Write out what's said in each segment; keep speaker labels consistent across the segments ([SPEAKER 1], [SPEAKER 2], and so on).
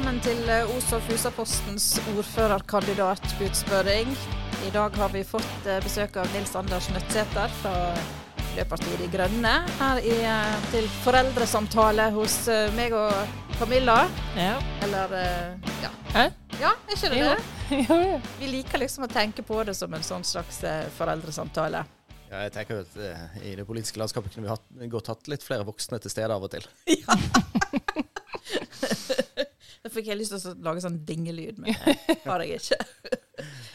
[SPEAKER 1] velkommen til eh, Os og Fusapostens ordførerkandidatutspørring. I dag har vi fått eh, besøk av Nils Anders Nødtsæter fra Miljøpartiet De Grønne her i, eh, til foreldresamtale hos meg og Camilla.
[SPEAKER 2] Ja.
[SPEAKER 1] Eller ja.
[SPEAKER 2] Hæ?
[SPEAKER 1] ja, er ikke det
[SPEAKER 2] Jo.
[SPEAKER 1] det?
[SPEAKER 2] Jo, jo.
[SPEAKER 1] Vi liker liksom å tenke på det som en sånn slags foreldresamtale.
[SPEAKER 3] Ja, jeg tenker at I det politiske landskapet kunne vi hatt, godt hatt litt flere voksne til stede av og til.
[SPEAKER 1] Da fikk jeg lyst til å lage sånn dingelyd, men det har jeg ikke.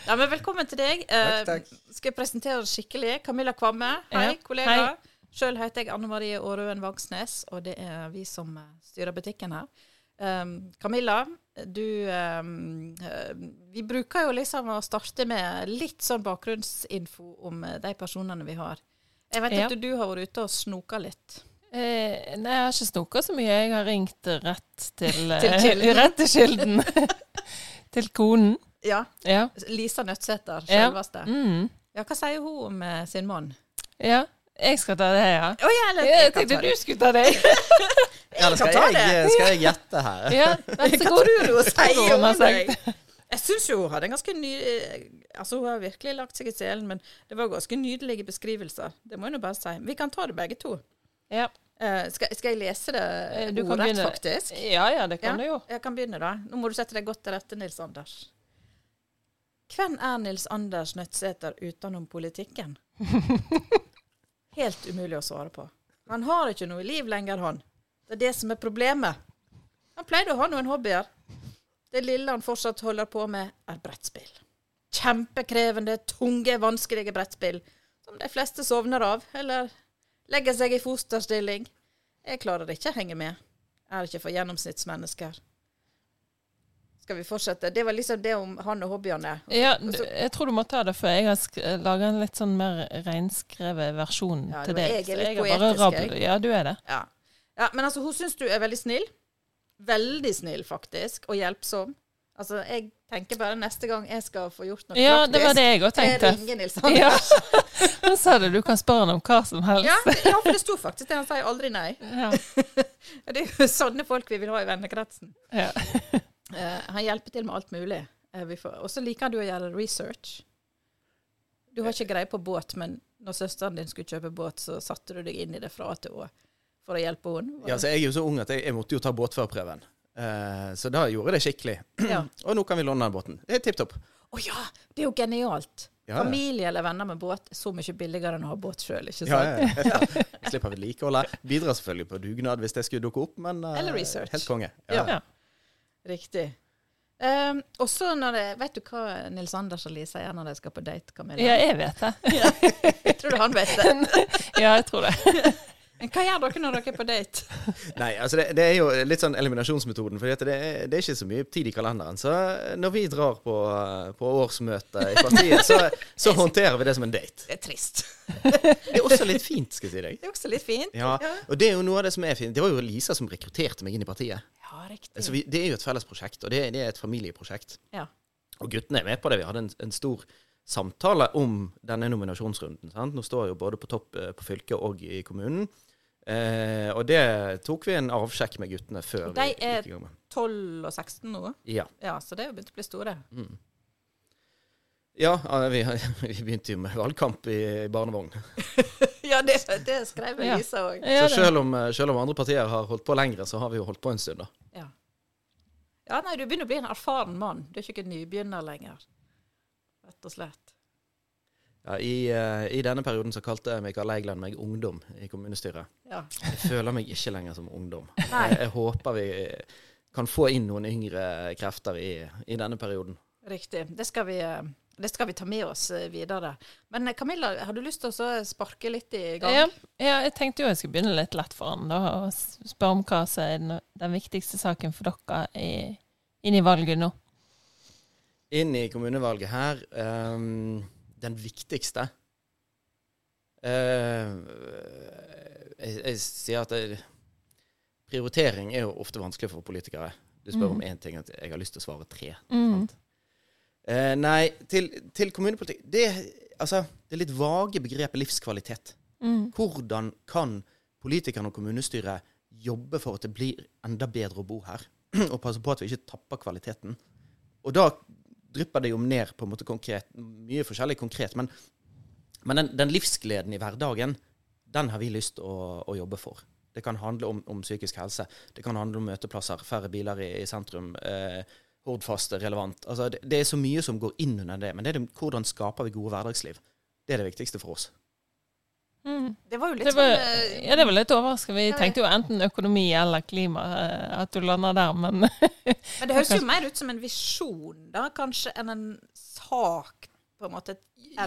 [SPEAKER 1] Ja, men Velkommen til deg. Eh,
[SPEAKER 3] Takk, takk.
[SPEAKER 1] Skal jeg presentere oss skikkelig? Camilla Kvamme, hei,
[SPEAKER 2] Ja,
[SPEAKER 1] kollega.
[SPEAKER 2] hei.
[SPEAKER 1] Sjøl heter jeg Anne Marie Aarøen Vangsnes, og det er vi som eh, styrer butikken her. Um, Camilla, du um, eh, Vi bruker jo liksom å starte med litt sånn bakgrunnsinfo om de personene vi har. Jeg vet
[SPEAKER 2] Ja.
[SPEAKER 1] at du har vært ute og snoka litt.
[SPEAKER 2] Eh, nei, jeg har ikke snoka så mye. Jeg har ringt rett til, eh,
[SPEAKER 1] Til kilden.
[SPEAKER 2] Rett til kilden. til konen.
[SPEAKER 1] Ja.
[SPEAKER 2] Ja.
[SPEAKER 1] Lisa Nødtsæter,
[SPEAKER 2] Ja. Mm.
[SPEAKER 1] Ja, hva sier hun om eh, sin mann?
[SPEAKER 2] ja. Jeg skal ta det, ja.
[SPEAKER 1] Oh, ja, eller
[SPEAKER 2] Jeg tenkte du skulle ta det.
[SPEAKER 3] Skal
[SPEAKER 1] ta
[SPEAKER 3] jeg,
[SPEAKER 1] det.
[SPEAKER 3] skal jeg gjette her?
[SPEAKER 2] Ja, vær så
[SPEAKER 1] Hva
[SPEAKER 2] god.
[SPEAKER 1] tror du hun sier
[SPEAKER 2] hun
[SPEAKER 1] om
[SPEAKER 2] har
[SPEAKER 1] deg?
[SPEAKER 2] sagt.
[SPEAKER 1] Jeg syns jo hun hadde en ganske ny eh, Altså, hun har virkelig lagt seg i selen, men det var ganske nydelige beskrivelser. Det må jeg nå bare si. Vi kan ta det begge to.
[SPEAKER 2] Ja.
[SPEAKER 1] Uh, skal, skal jeg lese det
[SPEAKER 2] Eh, du kan
[SPEAKER 1] ordrett,
[SPEAKER 2] begynne.
[SPEAKER 1] faktisk?
[SPEAKER 2] ja, ja, det kan
[SPEAKER 1] Ja.
[SPEAKER 2] du jo.
[SPEAKER 1] Jeg kan begynne, da. Nå må du sette deg godt til rette, Nils Anders. Hvem er Nils Anders Nødtsæter utenom politikken? Helt umulig å svare på. Han har ikke noe liv lenger, han. Det er det som er problemet. Han pleide å ha noen hobbyer. Det lille han fortsatt holder på med, er brettspill. Kjempekrevende, tunge, vanskelige brettspill som de fleste sovner av, eller legger seg i fosterstilling. Jeg klarer ikke å henge med. Er ikke for gjennomsnittsmennesker. Skal vi fortsette? Det var liksom det om han og hobbyene.
[SPEAKER 2] Ja, jeg tror du må ta det, for jeg har laga en litt sånn mer reinskrevet versjon
[SPEAKER 1] Ja,
[SPEAKER 2] til deg.
[SPEAKER 1] jeg er litt
[SPEAKER 2] bare
[SPEAKER 1] poetisk, jeg.
[SPEAKER 2] Ja, du er det.
[SPEAKER 1] Ja. ja, men altså, hun syns du er veldig snill. Veldig snill, faktisk. Og hjelpsom. Altså, jeg tenker bare neste gang jeg skal få gjort noe
[SPEAKER 2] Ja, det var det jeg òg
[SPEAKER 1] jeg
[SPEAKER 2] tenkte.
[SPEAKER 1] ringer Nils
[SPEAKER 2] Ja. Han sa det, du kan spørre ham om hva som helst.
[SPEAKER 1] Ja, det- ja, for det sto faktisk det. Han sier aldri nei.
[SPEAKER 2] Ja.
[SPEAKER 1] Det er jo sånne folk vi vil ha i vennekretsen.
[SPEAKER 2] Ja.
[SPEAKER 1] Eh, han hjelper til med alt mulig. Eh, Og så liker du å gjøre research. Du har ikke greie på båt, men når søsteren din skulle kjøpe båt, så satte du deg inn i det fra A til Å for å hjelpe henne.
[SPEAKER 3] Ja, så jeg er jo så ung at jeg, jeg måtte jo ta båtførerprøven. Eh, så da gjorde det skikkelig.
[SPEAKER 1] Ja.
[SPEAKER 3] Og nå kan vi låne den båten. Det er tipp topp.
[SPEAKER 1] Å ja, det er jo genialt.
[SPEAKER 3] Ja.
[SPEAKER 1] Familie eller venner med båt er så mye billigere enn å ha båt sjøl, ikke sant?
[SPEAKER 3] Ja, ja, ja. Slipper vedlikeholdet. Bidrar selvfølgelig på dugnad hvis det skulle dukke opp, men uh,
[SPEAKER 1] Eller research.
[SPEAKER 3] helt konge.
[SPEAKER 1] Ja. Riktig. Um, og så når det Vet du hva Nils Anders og Lisa gjør når de skal på date, Camilla?
[SPEAKER 2] ja, jeg vet det.
[SPEAKER 1] Jeg tror du han vet det.
[SPEAKER 2] Ja, jeg tror det.
[SPEAKER 1] Men hva gjør dere når dere er på date?
[SPEAKER 3] Nei, altså det, det er jo litt sånn eliminasjonsmetoden. For det, det er ikke så mye tid i kalenderen. Så når vi drar på, på årsmøte i partiet, så, så håndterer vi det som en date.
[SPEAKER 1] Det er trist.
[SPEAKER 3] Det er også litt fint, skal jeg si deg.
[SPEAKER 1] Det er også litt fint.
[SPEAKER 3] Ja, og det er jo noe av det som er fint. Det var jo Lisa som rekrutterte meg inn i partiet.
[SPEAKER 1] Ja, riktig.
[SPEAKER 3] Så vi, det er jo et felles prosjekt, og det, det er et familieprosjekt.
[SPEAKER 1] Ja.
[SPEAKER 3] Og guttene er med på det. Vi hadde en, en stor samtale om denne nominasjonsrunden. Sant? Nå står jeg jo både på topp eh, på fylket og i kommunen. Eh, og det tok vi en avsjekk med guttene før
[SPEAKER 1] De
[SPEAKER 3] vi
[SPEAKER 1] er-
[SPEAKER 3] gikk i gang med.
[SPEAKER 1] 12 og 16 nå.
[SPEAKER 3] Ja.
[SPEAKER 1] Ja, så det er jo begynt å bli store.
[SPEAKER 3] Mm. Ja, vi, vi begynte jo med valgkamp i barnevogn.
[SPEAKER 1] Ja, det, det skrev
[SPEAKER 2] jeg
[SPEAKER 1] Lisa òg.
[SPEAKER 2] Ja,
[SPEAKER 3] Så selv om, eh, selv om andre partier har holdt på lengre, så har vi jo holdt på en stund, da.
[SPEAKER 1] Ja. ja, nei, du begynner å bli en erfaren mann. Du er ikke en nybegynner lenger. Rett og slett.
[SPEAKER 3] Ja, i, uh, I denne perioden så kalte Mikael Eigeland meg ungdom i kommunestyret.
[SPEAKER 1] Ja.
[SPEAKER 3] Jeg føler meg ikke lenger som ungdom.
[SPEAKER 1] Nei.
[SPEAKER 3] Jeg, jeg håper vi kan få inn noen yngre krefter i, i denne perioden.
[SPEAKER 1] Riktig. Det skal vi, eh, det skal vi ta med oss eh, videre. Men eh, Camilla, har du lyst til å så sparke litt i gang?
[SPEAKER 2] Ja, ja, jeg tenkte jo jeg skulle begynne litt lett for han, da, og spørre om hva som er den, den viktigste saken for dere i, inn i valget nå.
[SPEAKER 3] Inn i kommunevalget her ehm, Den viktigste Uh, jeg, jeg sier at det, prioritering er jo ofte vanskelig for politikere. Du spør
[SPEAKER 2] Mm.
[SPEAKER 3] om én ting, at jeg har lyst til å svare tre.
[SPEAKER 2] Mm.
[SPEAKER 3] Eh, nei, til, til kommunepolitikk det, altså, det litt vage begrepet livskvalitet.
[SPEAKER 2] Mm.
[SPEAKER 3] Hvordan kan politikerne og kommunestyret jobbe for at det blir enda bedre å bo her? og passe på at vi ikke tapper kvaliteten. Og da drypper det jo ned på en måte konkret, mye forskjellig konkret. Men, men den, den livsgleden i hverdagen, den har vi lyst til å, å jobbe for. Det kan handle om, om, psykisk helse. Det kan handle om møteplasser, færre biler i, i sentrum. Eh, Hordfast relevant. Altså, det, det, er så mye som går inn under det. Men det er det, hvordan skaper vi gode hverdagsliv? Det er det viktigste for oss.
[SPEAKER 2] Mm.
[SPEAKER 1] Det var jo litt
[SPEAKER 2] det var,
[SPEAKER 1] sånn eh,
[SPEAKER 2] Ja, det var litt overraskende. Vi tenkte jo enten økonomi eller klima, eh, at du lander der, men
[SPEAKER 1] Men det høres jo mer ut som en visjon, da, kanskje, enn en sak, på en måte.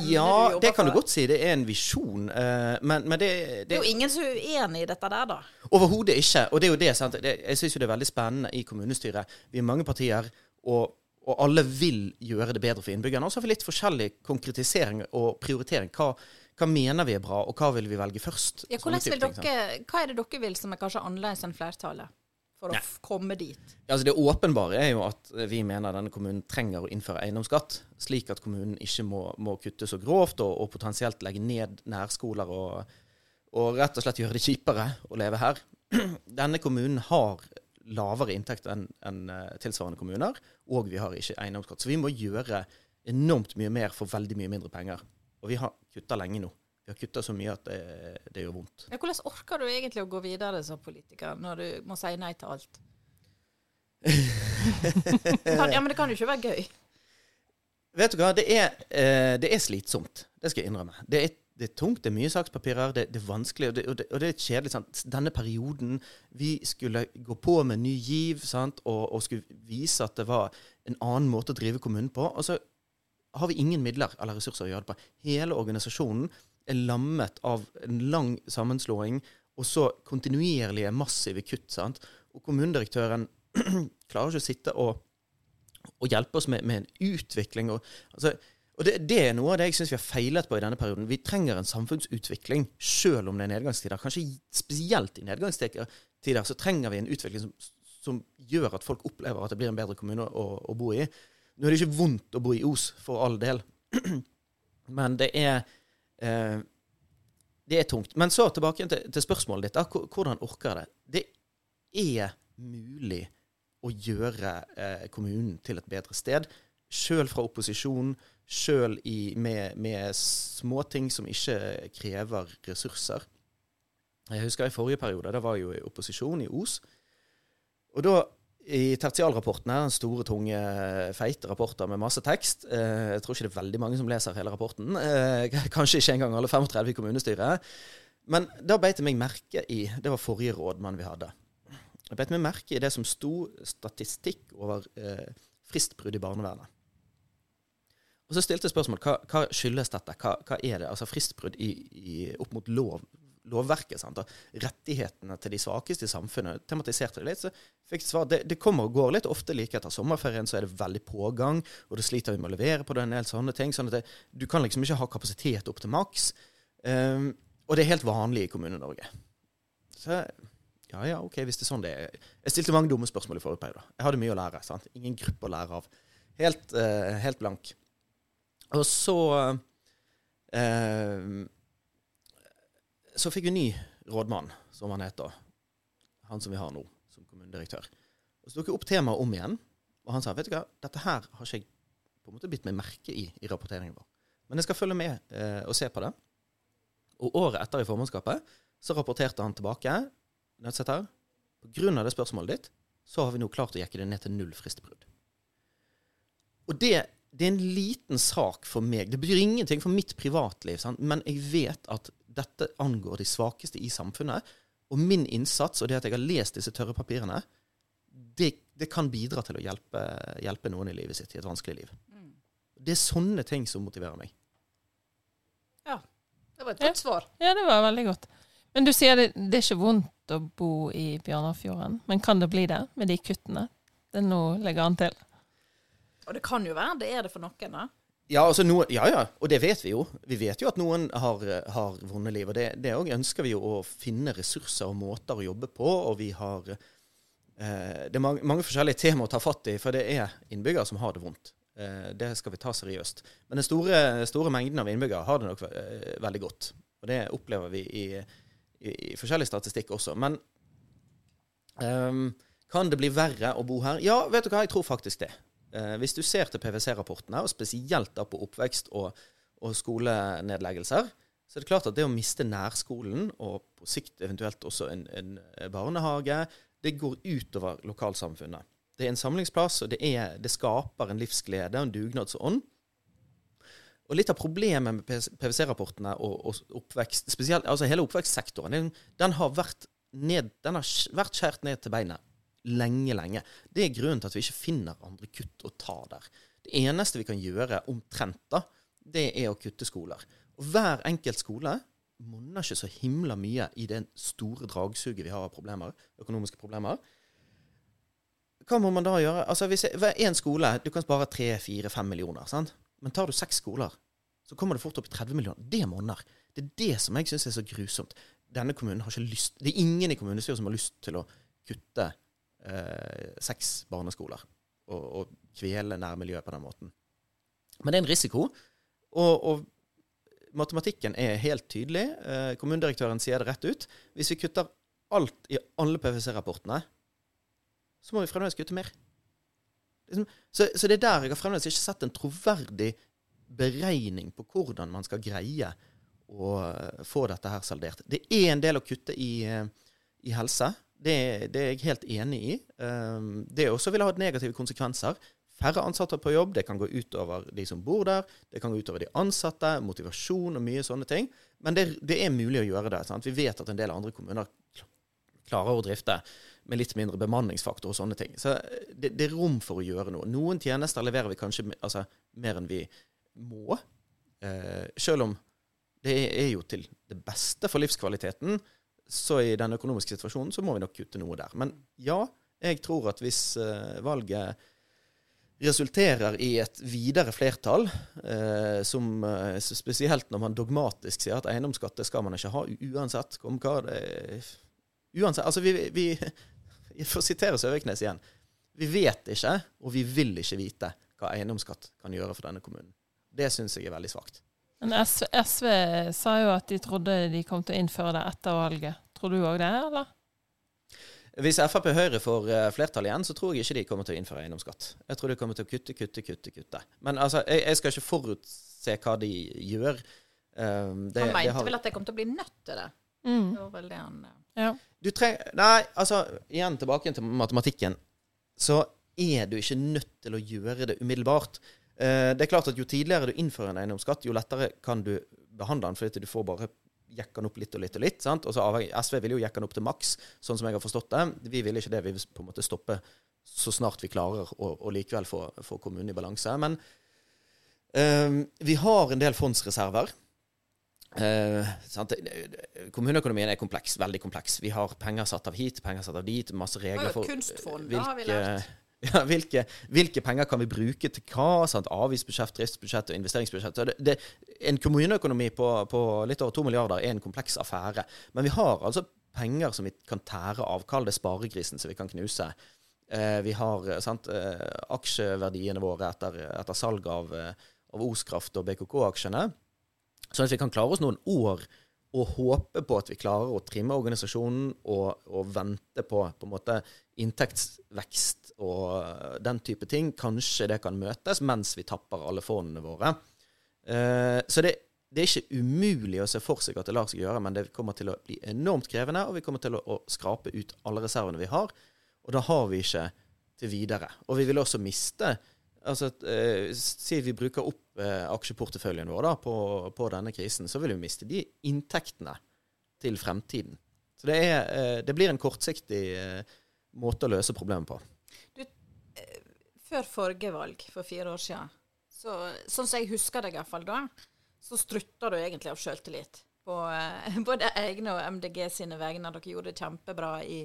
[SPEAKER 3] Ja, det kan du godt si. Det er en visjon. Uh, men, men det,
[SPEAKER 1] det, det, er jo ingen som er uenig i dette der, da.
[SPEAKER 3] Overhodet ikke. Og det er jo det, sant? Jeg syns jo det er veldig spennende i kommunestyret. Vi er mange partier, og, og alle vil gjøre det bedre for innbyggerne. Og så har vi litt forskjellig konkretisering og prioritering. Hva, hva mener vi er bra, og hva vil vi velge først?
[SPEAKER 1] Ja, dere, hva er det dere vil som er kanskje annerledes enn flertallet? for å komme dit?
[SPEAKER 3] Altså det åpenbare er jo at vi mener denne kommunen trenger å innføre eiendomsskatt, slik at kommunen ikke må, må kutte så grovt og, og, potensielt legge ned nærskoler og, og, rett og slett gjøre det kjipere å leve her. Denne kommunen har lavere inntekt enn en eh, tilsvarende kommuner, og vi har ikke eiendomsskatt. Så vi må gjøre enormt mye mer for veldig mye mindre penger. Og vi har kutta lenge nå vi har kutta så mye at det, det, gjør vondt.
[SPEAKER 1] Ja, hvordan orker du egentlig å gå videre som politiker, når du må si nei til alt? kan, ja, Men det kan jo ikke være gøy.
[SPEAKER 3] Vet du hva, det er, eh, det er slitsomt. Det skal jeg innrømme. Det er, det er tungt, det er mye sakspapirer, det, det er vanskelig, og det, og, og det, er kjedelig. Sant? Denne perioden Vi skulle gå på med ny giv sant? Og, og skulle vise at det var en annen måte å drive kommunen på. Og så har vi ingen midler eller ressurser å gjøre det på. Hele organisasjonen er lammet av en lang sammenslåing og så kontinuerlige, massive kutt. sant? Og kommunedirektøren klarer ikke å sitte og, og hjelpe oss med, med en utvikling. Og, altså, og det, det, er noe av det jeg syns vi har feilet på i denne perioden. Vi trenger en samfunnsutvikling, selv om det er nedgangstider. Kanskje spesielt i nedgangstider så trenger vi en utvikling som, som, gjør at folk opplever at det blir en bedre kommune å, å bo i. Nå er det ikke vondt å bo i Os, for all del, men det er Eh, det er tungt. Men så tilbake til, til spørsmålet ditt. Da. Hvordan orker det? Det er mulig å gjøre eh, kommunen til et bedre sted. Sjøl fra opposisjon, sjøl med, med småting som ikke krever ressurser. Jeg husker i forrige periode, da var jeg jo i opposisjon i Os. Og da i tertialrapporten her, store, tunge, feite rapporter med masse tekst. Eh, jeg tror ikke det er veldig mange som leser hele rapporten. Eh, kanskje ikke engang alle 35 i kommunestyret. Men da beit jeg meg merke i Det var forrige rådmann vi hadde. Jeg beit meg merke i det som sto statistikk over eh, fristbrudd i barnevernet. Og så stilte jeg spørsmål hva, hva skyldes dette. Hva, hva, er det? Altså fristbrudd i, i, opp mot lov, lovverket. Sant? Og rettighetene til de svakeste i samfunnet. Tematiserte det litt. så fikk jeg svar, det, det, kommer og går litt. Ofte like etter sommerferien så er det veldig pågang, og det sliter vi med å levere på det, en del sånne ting. sånn at det, Du kan liksom ikke ha kapasitet opp til maks. Um, og det er helt vanlig i Kommune-Norge. Så ja, ja, ok, hvis det er sånn det er. Jeg stilte mange dumme spørsmål i forrige periode. Jeg hadde mye å lære. sant? Ingen gruppe å lære av. Helt, uh, helt blank. Og så uh, så fikk vi ny rådmann, som han heter. Han som vi har nå, som kommunedirektør. Og Så dukket opp temaet om igjen. Og han sa vet du hva, dette her har ikke jeg på en måte bitt meg merke i i rapporteringen vår. Men jeg skal følge med eh, og se på det. Og året etter i formannskapet så rapporterte han tilbake. Nødsetter. På grunn av det spørsmålet ditt, så har vi nå klart å jekke det ned til null fristbrudd. Og det, det, er en liten sak for meg. Det betyr ingenting for mitt privatliv, sant? men jeg vet at dette angår de svakeste i samfunnet. Og min innsats og det at jeg har lest disse tørre papirene, det, det kan bidra til å hjelpe, hjelpe, noen i livet sitt i et vanskelig liv. Mm. Det er sånne ting som motiverer meg.
[SPEAKER 1] Ja. Det var et godt svar.
[SPEAKER 2] Ja, det var veldig godt. Men du sier det, det er ikke vondt å bo i Bjørnafjorden. Men kan det bli det med de kuttene det nå legger an til?
[SPEAKER 1] Og det kan jo være det er det for noen, da.
[SPEAKER 3] Ja, altså noe, ja, ja, og det vet vi jo. Vi vet jo at noen har, har vonde liv. Og det, det ønsker vi jo å finne ressurser og måter å jobbe på. Og vi har eh, Det er mange, mange, forskjellige temaer å ta fatt i, for det er innbyggere som har det vondt. Eh, det skal vi ta seriøst. Men den store, store mengden av innbyggere har det nok eh, veldig godt. Og det opplever vi i, i, i forskjellig statistikk også. Men eh, Kan det bli verre å bo her? Ja, vet du hva, jeg tror faktisk det. Eh, hvis du ser til PwC-rapportene, og spesielt da på oppvekst og, og skolenedleggelser, så er det klart at det å miste nærskolen, og på sikt eventuelt også en, en barnehage, det går utover lokalsamfunnet. Det er en samlingsplass, og det, er, det skaper en livsglede og en dugnadsånd. Og Litt av problemet med PwC-rapportene og, og, oppvekst, spesielt, altså hele oppvekstsektoren, den, den, har vært ned, ned til beinet lenge, lenge. Det er grunnen til at vi ikke finner andre kutt å ta der. Det eneste vi kan gjøre omtrent, da, det er å kutte skoler. Og hver enkelt skole monner ikke så himla mye i det store dragsuget vi har av problemer, økonomiske problemer. Hva må man da gjøre? Altså, hvis Én skole Du kan spare 3-4-5 millioner. sant? Men tar du seks skoler, så kommer det fort opp i 30 millioner. Det monner. Det er det som jeg syns er så grusomt. Denne kommunen har ikke lyst Det er ingen i kommunestyret som har lyst til å kutte eh, seks barneskoler og, og kvele nærmiljøet på den måten. Men det er en risiko. Og, og matematikken er helt tydelig. Eh, kommunedirektøren sier det rett ut. Hvis vi kutter alt i alle PwC-rapportene, så må vi fremdeles kutte mer. Liksom, så, så, det er der jeg har fremdeles ikke sett en troverdig beregning på hvordan man skal greie å få dette her saldert. Det er en del å kutte i, eh, i helse. Det, det, er jeg helt enig i. Um, det også ha negative konsekvenser. Færre ansatte på jobb, det kan gå utover de som bor der. Det kan gå utover de ansatte, motivasjon og mye sånne ting. Men det, det er mulig å gjøre det. Sant? Vi vet at en del andre kommuner klarer å drifte med litt mindre bemanningsfaktor og sånne ting. Så eh, det, det, er rom for å gjøre noe. Noen tjenester leverer vi kanskje altså, mer enn vi må. Eh, selv om det er jo til det beste for livskvaliteten, så i den økonomiske situasjonen så må vi nok kutte noe der. Men ja, jeg tror at hvis eh, valget resulterer i et videre flertall, eh, som eh, spesielt når man dogmatisk sier at eiendomsskatt skal man ikke ha uansett kom, hva det Uansett, altså vi, vi, For å sitere Søviknes igjen. Vi vet ikke, og vi vil ikke vite, hva eiendomsskatt kan gjøre for denne kommunen. Det syns jeg er veldig svakt.
[SPEAKER 2] Men SV, SV, sa jo at de trodde de kom til å innføre det etter valget. Tror du òg det, eller?
[SPEAKER 3] Hvis Frp Høyre får eh, flertall igjen, så tror jeg ikke de kommer til å innføre eiendomsskatt. Jeg tror de kommer til å kutte, kutte, kutte. kutte. Men altså, jeg, jeg skal ikke forutse hva de gjør.
[SPEAKER 1] Um, det, han mente har... vel at de kom til å bli nødt til det. Mm. Det var vel det han
[SPEAKER 3] ja. Du trenger Nei, altså, igjen tilbake til matematikken. Så er du ikke nødt til å gjøre det umiddelbart. Eh, det er klart at Jo tidligere du innfører en eiendomsskatt, jo lettere kan du behandle den, fordi du får bare jekke den opp litt og litt og litt. sant? Og så SV vil jo jekke den opp til maks, sånn som jeg har forstått det. Vi vil ikke det. Vi vil på en måte stoppe så snart vi klarer å, å likevel få, få kommunen i balanse. Men um, vi har en del fondsreserver. Uh, Kommuneøkonomien er kompleks, veldig kompleks. Vi har penger satt av hit, penger satt av dit, masse regler for
[SPEAKER 1] kunstfond, hvilke, har vi lært.
[SPEAKER 3] Ja, hvilke, hvilke, penger kan vi bruke til hva? Sant? Avgiftsbudsjett, driftsbudsjett og investeringsbudsjett. Det, det, en kommuneøkonomi på, på, litt over to milliarder er en kompleks affære. Men vi har altså penger som vi kan tære av. Kall det sparegrisen som vi kan knuse. Eh, vi har sant, eh, aksjeverdiene våre etter, etter salg av, eh, av Oskraft og BKK-aksjene. Sånn at vi kan klare oss noen år og håpe på at vi klarer å trimme organisasjonen og, og vente på, på måte inntektsvekst og den type ting. Kanskje det kan møtes mens vi tapper alle fondene våre. Eh, så det, det, er ikke umulig å se for seg at det lar seg gjøre, men det kommer til å bli enormt krevende, og vi kommer til å, å skrape ut alle reservene vi har. Og da har vi ikke til videre. Og vi vil også miste altså, eh, Si vi bruker opp eh, aksjeporteføljen vår da, på, på, denne krisen, så vil vi miste de inntektene til fremtiden. Så det, er, eh, det blir en kortsiktig eh, måte å løse problemet på. Du,
[SPEAKER 1] eh, før forrige valg, for fire år siden, så, sånn som jeg husker deg iallfall da, så strutta du egentlig av sjøltillit på eh, både egne og MDG sine vegne. Dere gjorde det kjempebra i,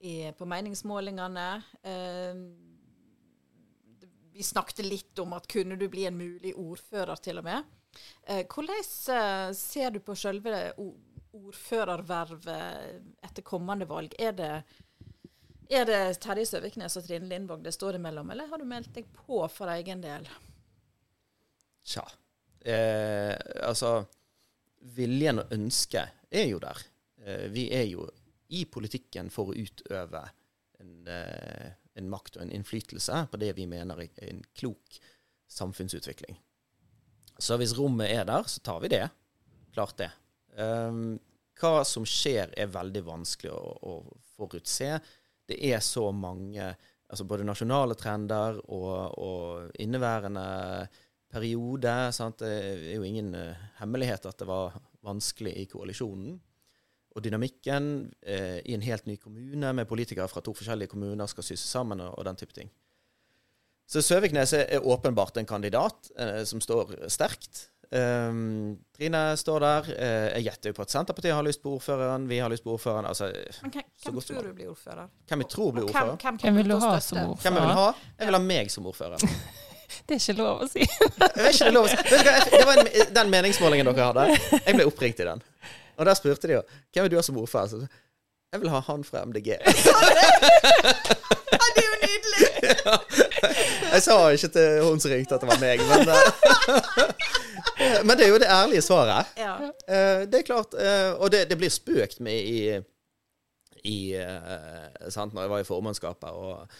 [SPEAKER 1] i, på meningsmålingene. Eh, vi snakket litt om at kunne du bli en mulig ordfører, til og med. Eh, hvordan eh, ser du på selve ordførervervet etter kommende valg? Er det, er det Terje Søviknes og Trine Lindvåg det står imellom, eller har du meldt deg på for egen del?
[SPEAKER 3] Tja. Eh, altså Viljen og ønsket er jo der. Eh, vi er jo i politikken for å utøve en, eh, en makt og en innflytelse på det vi mener er en klok samfunnsutvikling. Så hvis rommet er der, så tar vi det. Klart det. Um, hva som skjer, er veldig vanskelig å, å forutse. Det er så mange altså både nasjonale trender og, og inneværende periode. Sant? Det er jo ingen uh, hemmelighet at det var vanskelig i koalisjonen. Og dynamikken eh, i en helt ny kommune med politikere fra to forskjellige kommuner skal sys sammen, og, og, den type ting. Så Søviknes er åpenbart en kandidat eh, som står sterkt. Um, Trine står der. Uh, jeg gjetter jo på at Senterpartiet har lyst på ordføreren. Vi har lyst på ordføreren. Altså,
[SPEAKER 1] Men hvem, hvem tror du blir ordfører?
[SPEAKER 3] Hvem jeg tror blir ordfører?
[SPEAKER 1] Hvem, hvem,
[SPEAKER 2] Hvem vil du ha som ordfører?
[SPEAKER 3] Hvem jeg vil ha? Jeg vil ha meg som ordfører.
[SPEAKER 2] Det er ikke lov å si.
[SPEAKER 3] Det lov å si. Det var en, den meningsmålingen dere hadde. Jeg ble oppringt i den. Og der spurte de jo hvem vil du ha som ordfører. Så, jeg vil ha han fra MDG.
[SPEAKER 1] Ja, det er jo nydelig!
[SPEAKER 3] Jeg sa ikke til hun som ringte at det var meg, men uh, Men det er jo det ærlige svaret.
[SPEAKER 1] Ja.
[SPEAKER 3] Uh, Det er klart, Uh, og det, det blir spøkt med i, i sant, Når jeg var i formannskapet og,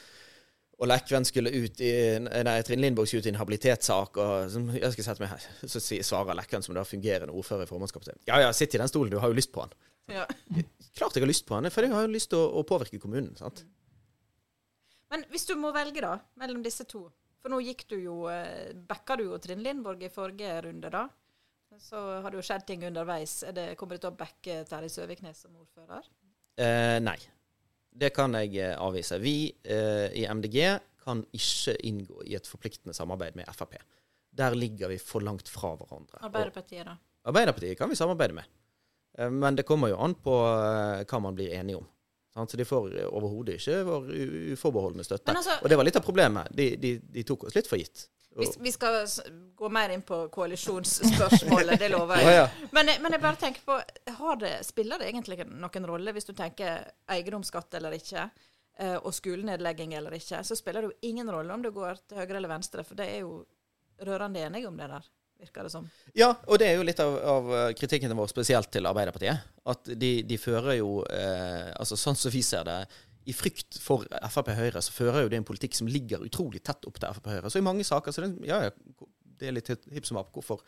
[SPEAKER 3] og Lekven skulle ut i Nei, Trine Lindborg skulle ut i en habilitetssak, og som, jeg skal sette meg her, så svarer Lekven, som da fungerende ordfører i formannskapet, ja ja, sitt i den stolen, du har jo lyst på han.
[SPEAKER 1] Ja.
[SPEAKER 3] Klart jeg har lyst på han, for jeg har jo lyst til å, å påvirke kommunen. sant?
[SPEAKER 1] Men hvis du må velge da, mellom disse to For nå gikk du jo eh, Backa du jo Trine Lindborg i forrige runde, da. Så har det jo skjedd ting underveis. Er det, kommer du til å backe Terje Søviknes som ordfører?
[SPEAKER 3] Eh, nei. Det kan jeg eh, avvise. Vi eh, i MDG kan ikke inngå i et forpliktende samarbeid med Frp. Der ligger vi for langt fra hverandre.
[SPEAKER 1] Arbeiderpartiet, da?
[SPEAKER 3] Arbeiderpartiet kan vi samarbeide med. Eh, men det kommer jo an på eh, hva man blir enige om. Så de får overhodet ikke vår uforbeholdne støtte.
[SPEAKER 1] Altså-
[SPEAKER 3] Og det var litt av problemet. De, de, de tok oss litt for gitt.
[SPEAKER 1] Vi, skal gå mer inn på koalisjonsspørsmålet, det lover jeg. Men, jeg- men jeg bare tenker på har det, Spiller det egentlig noen rolle hvis du tenker eiendomsskatt eller ikke, eh, og skolenedlegging eller ikke? Så spiller det jo ingen rolle om du går til høyre eller venstre, for det er jo rørende enige om det der, virker det som.
[SPEAKER 3] Ja, og det er jo litt av, av eh, kritikken vår spesielt til Arbeiderpartiet. At de, de fører jo eh, altså Sånn som vi ser det, i frykt for Frp Høyre, så fører jo det en politikk som ligger utrolig tett opp til Frp Høyre. Så i mange saker så det, ja, ja, det er litt hipp som happ. Hvorfor,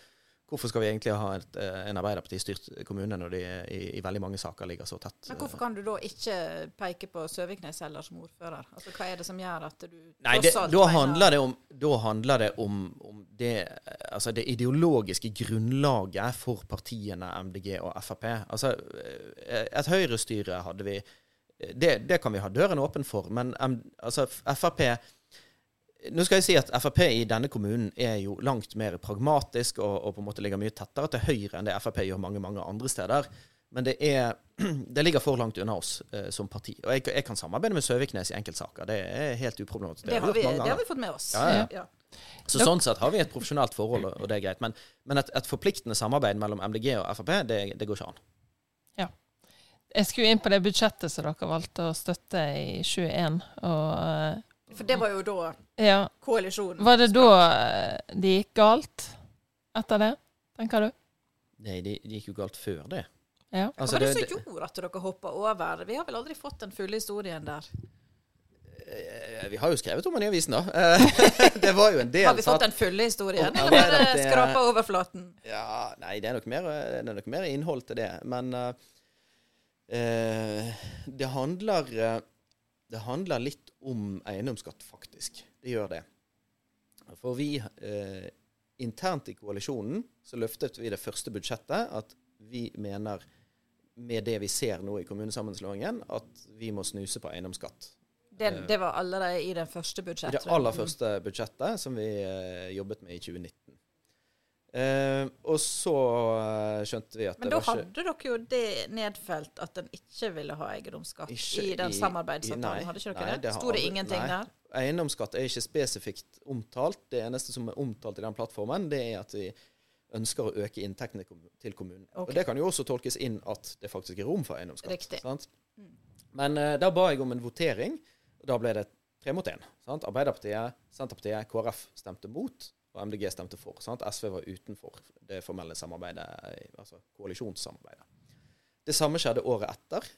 [SPEAKER 3] hvorfor skal vi egentlig ha et, eh, en Arbeiderparti-styrt kommune når de i, i veldig mange saker ligger så tett?
[SPEAKER 1] Men hvorfor kan du da ikke peke på Søviknes heller som ordfører? Altså, Hva er det som gjør at du
[SPEAKER 3] Nei, det, da handler det om, da handler det om, om det, altså det ideologiske grunnlaget for partiene MDG og Frp. Altså, eh, et Høyre-styre hadde vi det, det kan vi ha døren åpen for, men altså, Frp Nå skal jeg si at Frp i denne kommunen er jo langt mer pragmatisk og, og på en måte ligger mye tettere til høyre enn det Frp gjør mange mange andre steder. Men det, er, det ligger for langt unna oss eh, som parti. Og jeg, jeg kan samarbeide med Søviknes i enkeltsaker. Det er helt uproblematisk.
[SPEAKER 1] det, har vi, det har vi fått med oss.
[SPEAKER 3] Ja, ja.
[SPEAKER 1] Ja.
[SPEAKER 3] Så sånn sett har vi et profesjonelt forhold, og det er greit. Men, men et, et forpliktende samarbeid mellom MDG og Frp, det, det går ikke an.
[SPEAKER 2] Jeg skulle inn på det budsjettet som dere valgte å støtte i 21. Og
[SPEAKER 1] For det var jo da
[SPEAKER 2] eh, ja,
[SPEAKER 1] koalisjonen
[SPEAKER 2] Var det da eh, det gikk galt etter det, tenker du?
[SPEAKER 3] Nei, det, det gikk jo galt før det.
[SPEAKER 2] Ja.
[SPEAKER 1] Hva
[SPEAKER 3] Altså,
[SPEAKER 1] var det
[SPEAKER 3] det-
[SPEAKER 1] som gjorde at dere hoppa over? Vi har vel aldri fått den fulle historien der.
[SPEAKER 3] Eh, Vi har jo skrevet om den i avisen, da. Eh, det var jo en del
[SPEAKER 1] Har vi fått den fulle historien, eller bare skrapa overflaten?
[SPEAKER 3] Ja, nei, det er nok mer, det er nok mer innhold til det. Men eh, eh, det handler eh, Det handler litt om eiendomsskatt, faktisk. Det gjør det. For vi eh, internt i koalisjonen så løftet vi det første budsjettet at vi mener med det vi ser nå i kommunesammenslåingen, at vi må snuse på eiendomsskatt.
[SPEAKER 1] Det, det var allerede i det første
[SPEAKER 3] I
[SPEAKER 1] budsjettet.
[SPEAKER 3] det aller første budsjettet som vi eh, jobbet med i 2019. Eh, og så eh, skjønte vi at
[SPEAKER 1] Men da hadde
[SPEAKER 3] ikke
[SPEAKER 1] dere jo det nedfelt at en ikke ville ha eiendomsskatt i den samarbeidsavtalen, hadde ikke dere
[SPEAKER 3] nei,
[SPEAKER 1] det?
[SPEAKER 3] det
[SPEAKER 1] Sto det ingenting
[SPEAKER 3] nei.
[SPEAKER 1] der?
[SPEAKER 3] Eiendomsskatt er ikke spesifikt omtalt. Det eneste som er omtalt i den plattformen, det er at vi ønsker å øke inntektene til kommunen.
[SPEAKER 1] Okay.
[SPEAKER 3] Og det kan jo også tolkes inn at det faktisk er rom for eiendomsskatt.
[SPEAKER 1] Riktig.
[SPEAKER 3] Sant?
[SPEAKER 1] Mm.
[SPEAKER 3] Men eh, da ba jeg om en votering, og da ble det tre mot én. Arbeiderpartiet, Senterpartiet, KrF stemte mot, og MDG stemte for. Sant? SV var utenfor det formelle samarbeidet, altså koalisjonssamarbeidet. Det samme skjedde året etter.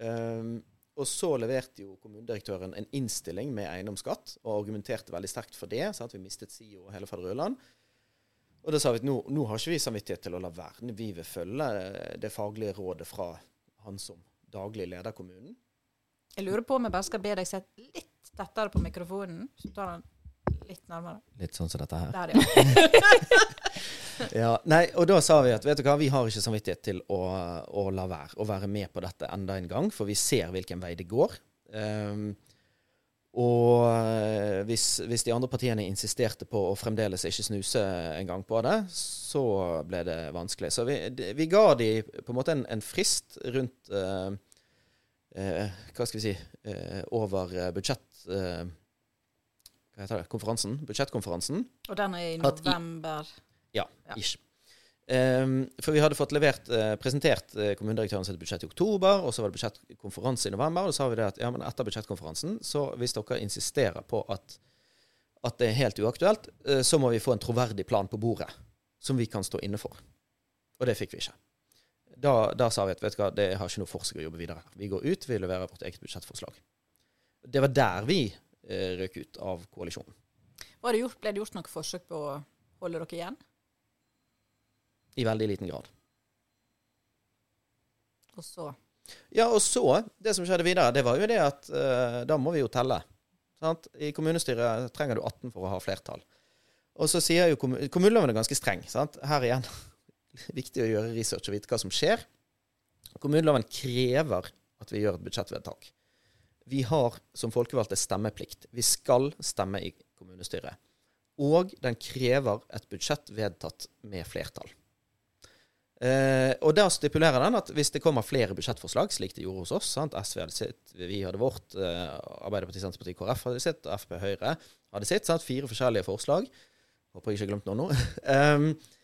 [SPEAKER 3] Um, Og så leverte jo kommunedirektøren en innstilling med eiendomsskatt, og argumenterte veldig sterkt for det. Sant? vi mistet SIO og hele Faderøland. Og da sa vi at nå, nå har ikke vi samvittighet til å la være. Vi vil følge eh, det faglige rådet fra han som daglig leder kommunen.
[SPEAKER 1] Jeg lurer på om jeg bare skal be deg sette litt tettere på mikrofonen. Så tar den litt nærmere.
[SPEAKER 3] Litt sånn som dette her.
[SPEAKER 1] Der, ja.
[SPEAKER 3] Ja, nei, og da sa vi at vet du hva, vi har ikke samvittighet til å, å la være å være med på dette enda en gang, for vi ser hvilken vei det går. Um, og eh, hvis, hvis, de andre partiene insisterte på å fremdeles ikke snuse en gang på det, så ble det vanskelig. Så vi, vi ga de på en måte en, en frist rundt uh, uh, Hva skal vi si uh, Over budsjett... heter det? Konferansen? Budsjettkonferansen.
[SPEAKER 1] Og den er i november?
[SPEAKER 3] Ja, ja. ish. Um, for vi hadde fått levert, uh, presentert uh, kommunedirektøren sitt budsjett i oktober, og så var det budsjettkonferanse i november. Og så sa vi det at ja, men etter budsjettkonferansen, så hvis dere insisterer på at, at det er helt uaktuelt, uh, så må vi få en troverdig plan på bordet som vi kan stå inne for. Og det fikk vi ikke. Da, da sa vi at vet du hva, det har ikke noe for seg å jobbe videre. Vi går ut, vi leverer vårt eget budsjettforslag. Det var der vi røk ut av koalisjonen.
[SPEAKER 1] Det gjort, ble det gjort noe forsøk på å holde dere igjen?
[SPEAKER 3] I veldig liten grad.
[SPEAKER 1] Og så?
[SPEAKER 3] Ja, og så Det som skjedde videre, det var jo det at uh, da må vi jo telle. Sant? I kommunestyret trenger du 18 for å ha flertall. Og så sier jo Kommuneloven er ganske streng. Sant? Her igjen viktig å gjøre research og vite hva som skjer. Kommuneloven krever at vi gjør et budsjettvedtak. Vi har som folkevalgte stemmeplikt. Vi skal stemme i kommunestyret. Og den krever et budsjett vedtatt med flertall. Eh, og da stipulerer den at hvis det kommer flere budsjettforslag, slik det gjorde hos oss sant? SV hadde sitt, vi hadde vårt, eh, Arbeiderpartiet, Senterpartiet, KrF hadde sitt, og Frp Høyre hadde sitt. Sant? Fire forskjellige forslag. Håper jeg ikke har glemt noe nå.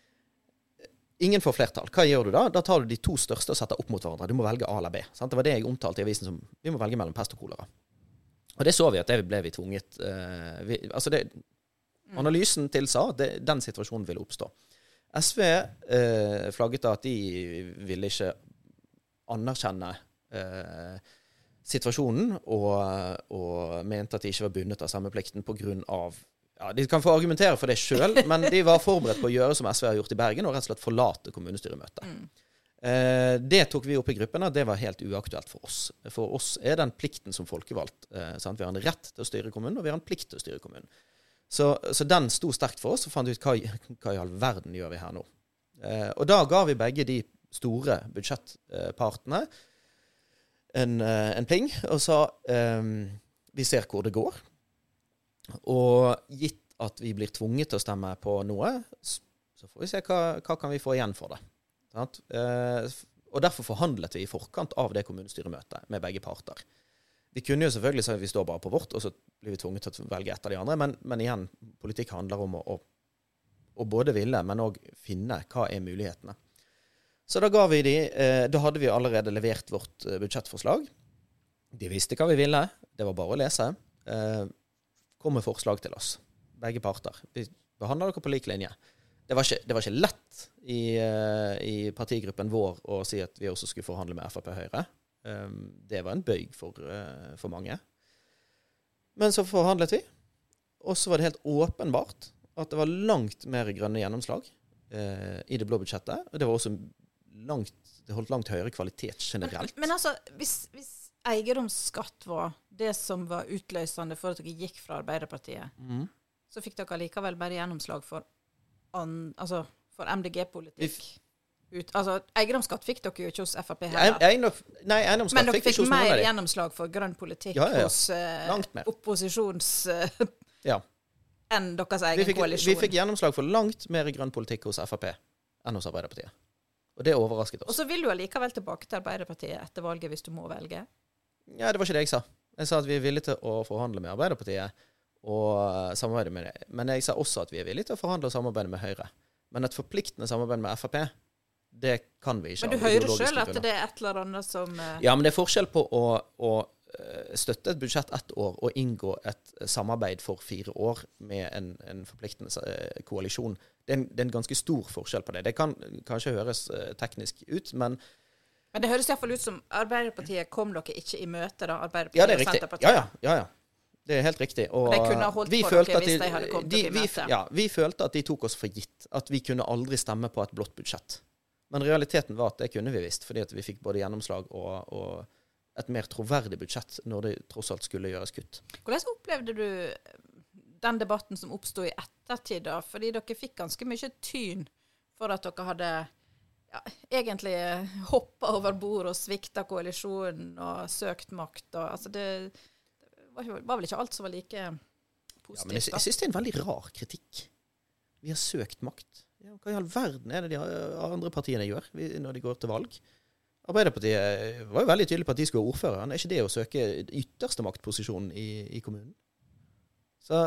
[SPEAKER 3] ingen får flertall. Hva gjør du da? Da tar du de to største og setter opp mot hverandre. Du må velge A eller B. Sant? Det var det jeg omtalte i avisen som vi må velge mellom pest og kolera. Og det så vi at det ble vi tvunget uh, vi, Altså det, Analysen tilsa at den situasjonen ville oppstå. SV uh, flagget da at de ville ikke anerkjenne uh, situasjonen, og, og, mente at de ikke var bundet av sammeplikten pga. Ja, de kan få argumentere for det sjøl, men de var forberedt på å gjøre som SV har gjort i Bergen, og rett og slett forlate kommunestyremøtet. Mm. Eh, det tok vi opp i gruppen, og det var helt uaktuelt for oss. For oss er den plikten som folkevalgt. Eh, vi har en rett til å styre kommunen, og vi har en plikt til å styre kommunen. Så, så, den sto sterkt for oss, og fant ut hva, hva i all verden gjør vi her nå. Eh, og da ga vi begge de store budsjettpartene en, eh, en pling og sa eh, vi ser hvor det går. Og gitt at vi blir tvunget til å stemme på noe, så får vi se hva, hva kan vi få igjen for det. Eh, og Derfor forhandlet vi i forkant av det kommunestyremøtet med begge parter. Vi kunne jo selvfølgelig sagt at vi står bare på vårt, og så blir vi tvunget til å velge et av de andre. Men, men igjen, politikk handler om å, å, å både ville, men òg finne hva er mulighetene. Så da ga vi de eh, Da hadde vi allerede levert vårt eh, budsjettforslag. De visste hva vi ville. Det var bare å lese. Eh, kom med forslag til oss, begge parter. Vi behandler dere på lik linje. Det var ikke, det var ikke lett i, uh, i, partigruppen vår å si at vi også skulle forhandle med Frp Høyre. Ehm, det var en bøyg for, eh, for mange. Men så forhandlet vi, og så var det helt åpenbart at det var langt mer grønne gjennomslag eh, i det blå budsjettet. Og det var også langt, det holdt langt høyere kvalitet generelt.
[SPEAKER 1] Men, men altså, hvis, hvis, eiendomsskatt var det som var utløsende for at dere gikk fra Arbeiderpartiet, mm. så fikk dere likevel bare gjennomslag for, altså, for MDG-politikk? ut Altså, eiendomsskatt fikk dere jo ikke hos Frp heller.
[SPEAKER 3] Eiendom, nei, eiendomsskatt
[SPEAKER 1] Men dere
[SPEAKER 3] fikk,
[SPEAKER 1] fikk mer gjennomslag for grønn politikk ja, ja, hos uh, opposisjons... Uh, ja. enn deres egen
[SPEAKER 3] vi fikk,
[SPEAKER 1] koalisjon.
[SPEAKER 3] Vi fikk gjennomslag for langt mer grønn politikk hos Frp enn hos Arbeiderpartiet. Og det overrasket oss.
[SPEAKER 1] Og så vil du allikevel tilbake til Arbeiderpartiet etter valget hvis du må velge?
[SPEAKER 3] Ja, det var ikke det jeg sa. Jeg sa at vi er villige til å forhandle med Arbeiderpartiet og samarbeide med det. Men jeg sa også at vi er villige til å forhandle og samarbeide med Høyre. Men et forpliktende samarbeid med Frp det kan vi ikke.
[SPEAKER 1] Men du hører sjøl at det er et eller annet som uh...
[SPEAKER 3] Ja, men det er forskjell på å, å eh, støtte et budsjett ett år og inngå et samarbeid for fire år med en, en forpliktende eh, koalisjon. Det er, en, det er, en, ganske stor forskjell på det. Det kan kanskje høres teknisk ut, men
[SPEAKER 1] Men det høres iallfall ut som Arbeiderpartiet kom dere ikke i møte, da? Arbeiderpartiet
[SPEAKER 3] Ja, det er
[SPEAKER 1] og
[SPEAKER 3] riktig.
[SPEAKER 1] Senterpartiet.
[SPEAKER 3] Ja, ja. ja, ja. Det er helt riktig. Og
[SPEAKER 1] De kunne ha holdt på dere hvis de hadde kommet i
[SPEAKER 3] vi, ja, vi følte at de tok oss for gitt. At vi kunne aldri stemme på et blått budsjett. Men realiteten var at det kunne vi visst, fordi vi fikk både gjennomslag og, og et mer troverdig budsjett når det tross alt skulle gjøres kutt.
[SPEAKER 1] Hvordan opplevde du den debatten som oppsto i ettertid, da? Fordi dere fikk ganske mye tyn for at dere hadde ja, egentlig hoppa over bord og svikta koalisjonen og søkt makt. Og, altså det, det var, var vel ikke alt som var like
[SPEAKER 3] Ja, men jeg,
[SPEAKER 1] positivt,
[SPEAKER 3] jeg syns det er en veldig rar kritikk. Vi har søkt makt. Ja, hva i all verden er det de andre partiene gjør når de går til valg? Arbeiderpartiet var jo veldig tydelig på at de skulle ha ordføreren. Er ikke det å søke ytterste maktposisjonen i, i kommunen? Så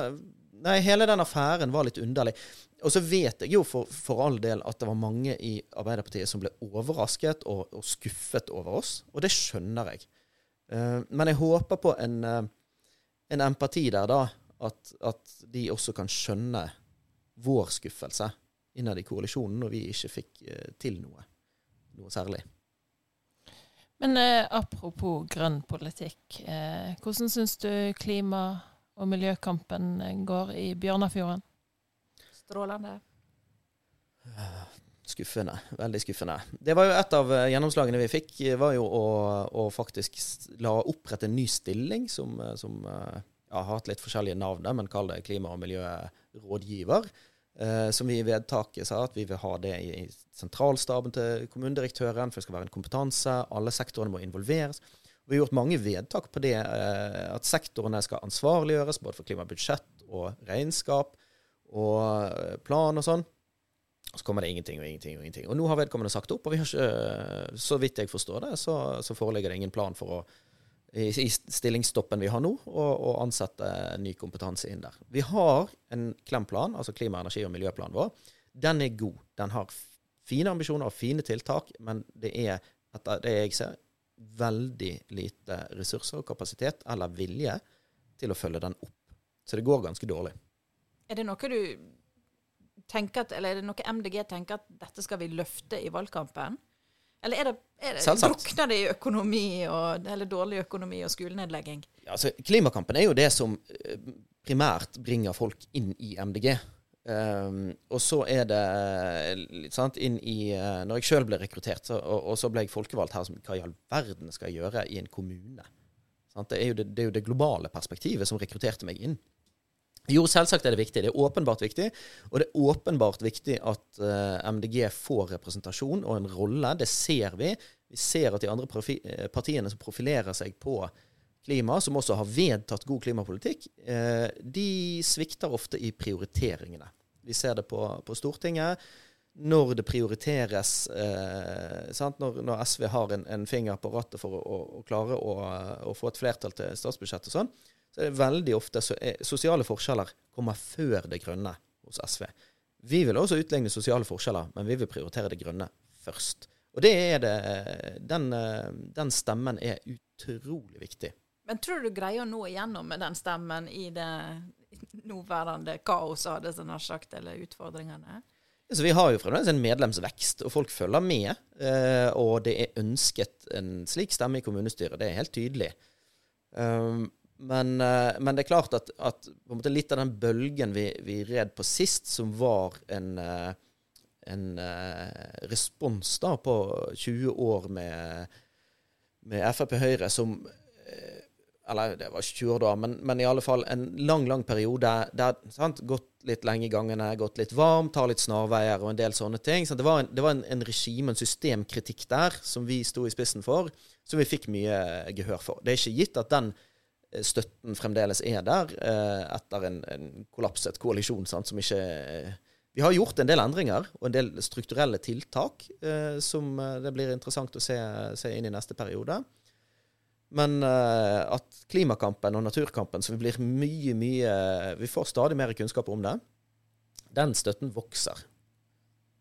[SPEAKER 3] nei, hele den affæren var litt underlig. Og så vet jeg jo for, for all del at det var mange i Arbeiderpartiet som ble overrasket og, og skuffet over oss, og det skjønner jeg. Uh, men jeg håper på en, uh, en empati der, da. At, at de også kan skjønne vår skuffelse innad i koalisjonen når vi ikke fikk uh, til noe, noe særlig.
[SPEAKER 2] Men apropos grønn politikk. Hvordan syns du klima- og miljøkampen går i Bjørnafjorden?
[SPEAKER 1] Strålende.
[SPEAKER 3] Skuffende. Veldig skuffende. Det var jo et av eh, gjennomslagene vi fikk, eh, var jo å, å faktisk la opprette en ny stilling som, eh, som eh, ja, har hatt litt forskjellige navn, men kall det klima- og miljørådgiver. Eh, som vi i vedtaket sa at vi vil ha det i sentralstaben til kommunedirektøren, for det skal være en kompetanse. Alle sektorene må involveres. Vi har gjort mange vedtak på det, eh, at sektorene skal ansvarliggjøres både for klimabudsjett og regnskap og eh, plan og sånn. Og så kommer det ingenting og ingenting og ingenting. Og nå har vedkommende sagt opp, og vi har ikke, eh, så vidt jeg forstår det, så, så foreligger det ingen plan for å i, i stillingsstoppen vi har nå, å, ansette ny kompetanse inn der. Vi har en klemplan, altså klima-, energi- og miljøplanen vår. Den er god. Den har fine ambisjoner og fine tiltak, men det er, etter det jeg ser, veldig lite ressurser og kapasitet eller vilje til å følge den opp. Så det går ganske dårlig.
[SPEAKER 1] Er det noe du tenker at, eller er det noe MDG tenker at dette skal vi løfte i valgkampen? Eller er det, er det drukner det i økonomi og, eller dårlig økonomi og skolenedlegging?
[SPEAKER 3] Ja, altså, klimakampen er jo det som eh, primært bringer folk inn i MDG. Um, og så er det eh, sant, inn i uh, Når jeg sjøl ble rekruttert, så, og, og så ble jeg folkevalgt her, som hva i all verden skal jeg gjøre i en kommune? Sant? Det, er jo det, det er jo det globale perspektivet som rekrutterte meg inn. Jo, selvsagt er det viktig. Det er åpenbart viktig. Og det er åpenbart viktig at eh, MDG får representasjon og en rolle. Det ser vi. Vi ser at de andre eh, partiene som profilerer seg på klima, som også har vedtatt god klimapolitikk, eh, de svikter ofte i prioriteringene. Vi ser det på, på Stortinget. Når det prioriteres? Når, når SV har en, en finger på rattet for å, å, klare å, å få et flertall til statsbudsjett og sånn, så er det veldig ofte så er, sosiale forskjeller kommer før det grønne hos SV. Vi vil også utligne sosiale forskjeller, men vi vil prioritere det grønne først. Og det er det, den, eh, den stemmen er utrolig viktig.
[SPEAKER 1] Men tror du du greier å nå igjennom med den stemmen i det nåværende kaoset, hadde jeg nær sagt, eller utfordringene?
[SPEAKER 3] Så vi har jo fremdeles en medlemsvekst, og folk følger med. eh, Og det er ønsket en slik stemme i kommunestyret. Det er helt tydelig. Men, eh, men det er klart at, at litt av den bølgen vi, vi red på sist, som var en, eh, en eh, respons da på 20 år med, med Frp Høyre, som Eller det var ikke 20 år da, men, men i alle fall en lang, lang periode der sant, gått litt lenge i gangene, gått litt varmt, tar litt snarveier og en del sånne ting. Så det var en, det en, en regime, en systemkritikk der, som vi sto i spissen for, som vi fikk mye gehør for. Det er ikke gitt at den støtten fremdeles er der eh, etter en, en kollapset koalisjon sant, som ikke eh, Vi har gjort en del endringer og en del strukturelle tiltak eh, som eh, det blir interessant å se, se inn i neste periode. Men eh, at klimakampen og naturkampen, som vi blir mye, mye Vi får stadig mer kunnskap om det. Den støtten vokser.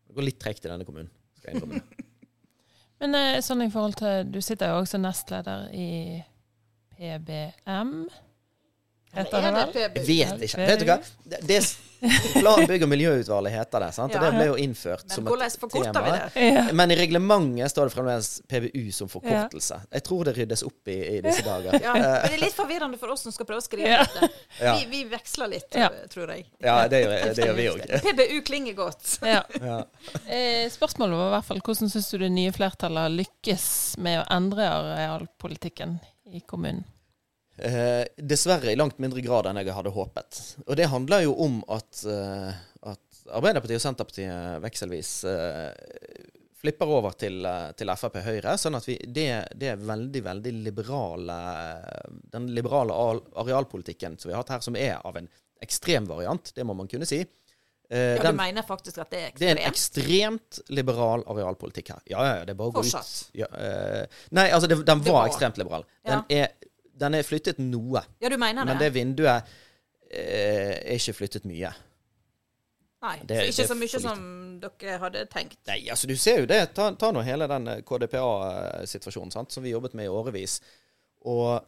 [SPEAKER 3] Det går litt tregt i denne kommunen, skal jeg innrømme.
[SPEAKER 2] Men sånn i forhold til Du sitter jo også nestleder i PBM. Heter det vel?
[SPEAKER 3] Jeg vet ikke. Vet du hva? Det, det, Plan, bygg og miljøutvalget heter det. sant? Og det ble jo innført
[SPEAKER 1] Men
[SPEAKER 3] som et tema.
[SPEAKER 1] det?
[SPEAKER 2] Ja.
[SPEAKER 3] Men i reglementet står det fremdeles PBU som forkortelse. Jeg tror det ryddes opp i, i disse dager.
[SPEAKER 1] Ja, men det er litt forvirrende for oss som skal prøve å skrive
[SPEAKER 2] Ja.
[SPEAKER 1] dette.
[SPEAKER 3] Ja.
[SPEAKER 1] Vi, vi veksler litt,
[SPEAKER 2] Ja.
[SPEAKER 1] tror jeg.
[SPEAKER 3] Ja, det gjør, det gjør vi òg.
[SPEAKER 1] PBU klinger godt.
[SPEAKER 2] Ja.
[SPEAKER 3] Ja.
[SPEAKER 2] Eh, spørsmålet var i hvert fall hvordan syns du det nye flertallet lykkes med å endre arealpolitikken i kommunen?
[SPEAKER 3] Eh, dessverre i langt mindre grad enn jeg hadde håpet. Og det handler jo om at, eh, at Arbeiderpartiet og Senterpartiet vekselvis eh, flipper over til, eh, til Frp Høyre, sånn at vi, det, det er veldig, veldig liberale Den liberale arealpolitikken som vi har hatt her, som er av en ekstrem variant, det må man kunne si. Eh,
[SPEAKER 1] Ja,
[SPEAKER 3] den-
[SPEAKER 1] du mener faktisk at det er ekstremt?
[SPEAKER 3] det er en
[SPEAKER 1] ekstremt?
[SPEAKER 3] liberal arealpolitikk her. Ja, ja, ja, det er bare å gå ut. Ja, uh, nei, altså, det, den
[SPEAKER 1] Det
[SPEAKER 3] var
[SPEAKER 1] var.
[SPEAKER 3] ekstremt liberal.
[SPEAKER 1] Ja.
[SPEAKER 3] Den, er, den er flyttet noe,
[SPEAKER 1] Ja, du mener
[SPEAKER 3] men
[SPEAKER 1] det?
[SPEAKER 3] det vinduet uh, er ikke flyttet mye.
[SPEAKER 1] Nei,
[SPEAKER 3] det-
[SPEAKER 1] så ikke så mye som dere hadde tenkt.
[SPEAKER 3] Nei, altså, du ser jo det. Ta, ta nå hele den KDPA-situasjonen, sant, som vi jobbet med i årevis. Og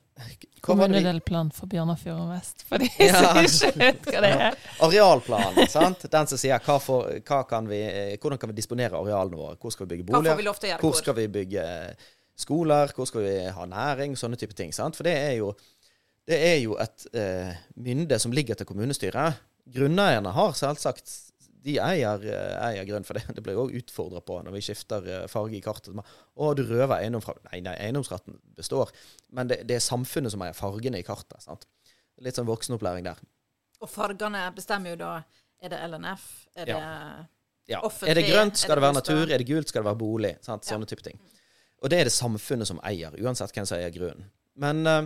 [SPEAKER 2] Kommunedelplan for Bjørnafjorden vest, for de
[SPEAKER 3] Ja.
[SPEAKER 2] som ikke vet hva det er.
[SPEAKER 3] Arealplanen, sant? Den som sier hva for, hva kan vi, eh, hvordan kan vi disponere arealene våre? Hvor skal vi bygge
[SPEAKER 1] Hva får
[SPEAKER 3] boliger?
[SPEAKER 1] vi lov til å gjøre?
[SPEAKER 3] Hvor skal vi bygge skoler? Hvor skal vi ha næring? Sånne type ting. sant? For det er jo, det er jo et eh, mynde som ligger til kommunestyret. Grunneierne har selvsagt de eier, eh, eier grønn, for det. Det blir jo òg utfordra på når vi skifter eh, farge i kartet. Å, du røver eiendom fra Nei, nei, eiendomsretten består. Men det, det er samfunnet som eier fargene i kartet. sant? Litt sånn voksenopplæring der.
[SPEAKER 1] Og fargene bestemmer jo da Er det LNF? Er det
[SPEAKER 3] Ja.
[SPEAKER 1] Offentlig,
[SPEAKER 3] Er det grønt, skal
[SPEAKER 1] det
[SPEAKER 3] det være natur. Er det gult, skal det være bolig. Sant? Sånne type ting. Og det er det samfunnet som eier, uansett hvem som eier grunnen. Men eh,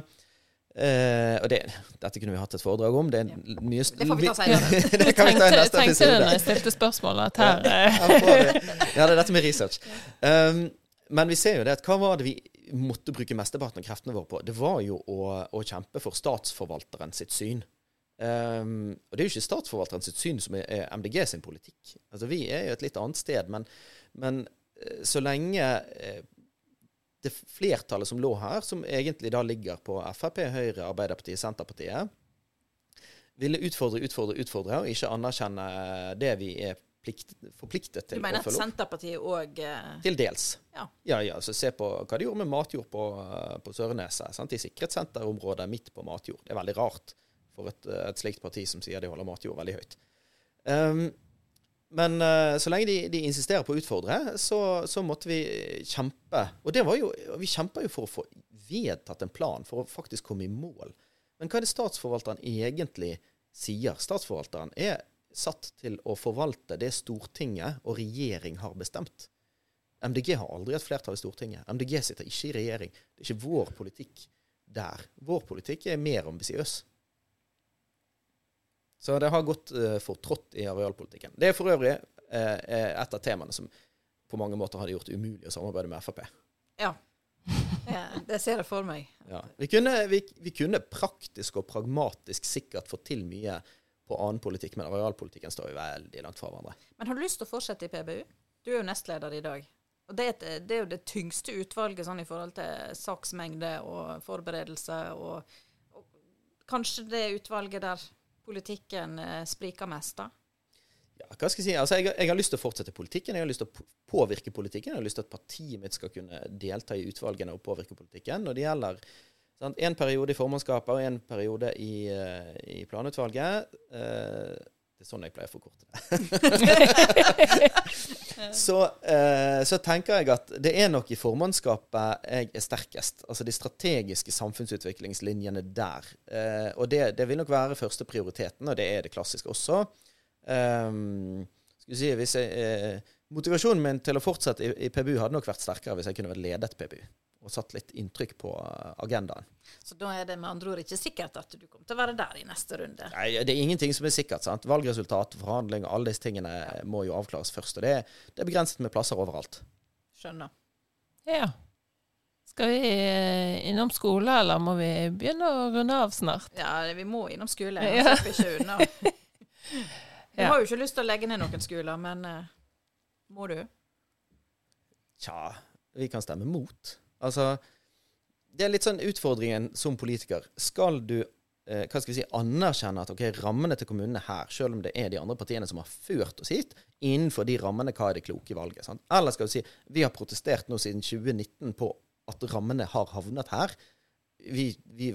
[SPEAKER 3] eh, Og det, dette kunne vi hatt et foredrag om. Det er mye
[SPEAKER 1] Det får vi ta senere.
[SPEAKER 3] det kan vi ta i neste
[SPEAKER 2] tenkte det når jeg stilte spørsmålet her eh,
[SPEAKER 3] Ja, det er dette med research. Um, men vi ser jo det at hva var det vi måtte bruke mesteparten av kreftene våre på? Det var jo å, å kjempe for statsforvalteren sitt syn. Um, og det er jo ikke statsforvalteren sitt syn som er, er MDG sin politikk. Altså Vi er jo et litt annet sted, men, men eh, så lenge det flertallet som lå her, som egentlig da ligger på Frp, Høyre, Arbeiderpartiet, Senterpartiet, ville utfordre, utfordre, utfordre, og ikke anerkjenne det vi er plikt, forpliktet til å følge opp. Du mener at.
[SPEAKER 1] Senterpartiet òg
[SPEAKER 3] Til dels.
[SPEAKER 1] Ja.
[SPEAKER 3] ja, ja, så Se på hva de gjorde med matjord på, eh, på? De sikret senterområdet midt på matjord. Det er veldig rart for et, eh, et slikt parti som sier de holder matjord veldig høyt. Um, men uh, så lenge de, de insisterer på å utfordre, så, så måtte vi kjempe. Og det var jo, vi kjempa jo for å få vedtatt en plan, for å faktisk komme i mål. Men hva er det statsforvalteren egentlig sier? Statsforvalteren er satt til å forvalte det Stortinget og regjering har bestemt. MDG har aldri hatt flertall i Stortinget. MDG sitter ikke i regjering. Det er ikke vår politikk der. Vår politikk er mer ambisiøs. Så det har gått uh, for trått i arealpolitikken. Det er for øvrig uh, et av temaene som på mange måter hadde gjort det umulig å samarbeide med Frp.
[SPEAKER 1] Ja. Ja, Det ser jeg for meg.
[SPEAKER 3] Ja. Vi, kunne, vi, vi kunne praktisk og pragmatisk sikkert fått til mye på annen politikk, men arealpolitikken står jo veldig langt fra hverandre.
[SPEAKER 1] Men har du lyst til å fortsette i PBU? Du er jo nestleder i dag. Og det er, et, det er jo det tyngste utvalget sånn i forhold til saksmengde og forberedelse. Og, og kanskje det utvalget der politikken eh, spriker mest, da?
[SPEAKER 3] Ja, hva skal jeg si? Altså, jeg, jeg har lyst til å fortsette politikken. Jeg har lyst til å påvirke politikken. Jeg har lyst til at partiet mitt skal kunne delta i utvalgene og påvirke politikken. Når det gjelder sant, en periode i formannskapet og en periode i, eh, i planutvalget eh, Det er sånn jeg pleier å forkorte det. så, eh, så tenker jeg at det er nok i formannskapet jeg er sterkest. Altså de strategiske samfunnsutviklingslinjene der. Eh, og det, det vil nok være første prioriteten, og det er det klassiske også. Um, skal si, hvis jeg, eh, motivasjonen min til å fortsette i, i PBU hadde nok vært sterkere hvis jeg kunne vært ledet PBU og satt litt inntrykk på eh, agendaen.
[SPEAKER 1] Så da er det med andre ord ikke sikkert at du kommer til å være der i neste runde.
[SPEAKER 3] Nei, Det er ingenting som er sikkert. sant? Valgresultat, forhandling og alle disse tingene må jo avklares først. Og det, det er begrenset med plasser overalt.
[SPEAKER 1] Skjønner.
[SPEAKER 2] Ja. Skal vi eh, innom skole, eller må vi begynne å runde av snart?
[SPEAKER 1] Ja, vi må innom skole.
[SPEAKER 2] Ja.
[SPEAKER 1] Ja. Slipper ikke unna. Vi
[SPEAKER 2] Ja.
[SPEAKER 1] har jo ikke lyst til å legge ned noen skoler, men eh, må du?
[SPEAKER 3] Tja, vi kan stemme mot. Altså, det er litt sånn utfordringen som politiker. Skal du eh, hva skal vi si, anerkjenne at ok, rammene til kommunene her, selv om det er de andre partiene som har ført oss hit, innenfor de rammene, hva er det kloke valget? Sant? Eller skal vi si, vi har protestert nå siden 2019 på at rammene har havnet her. Vi, vi,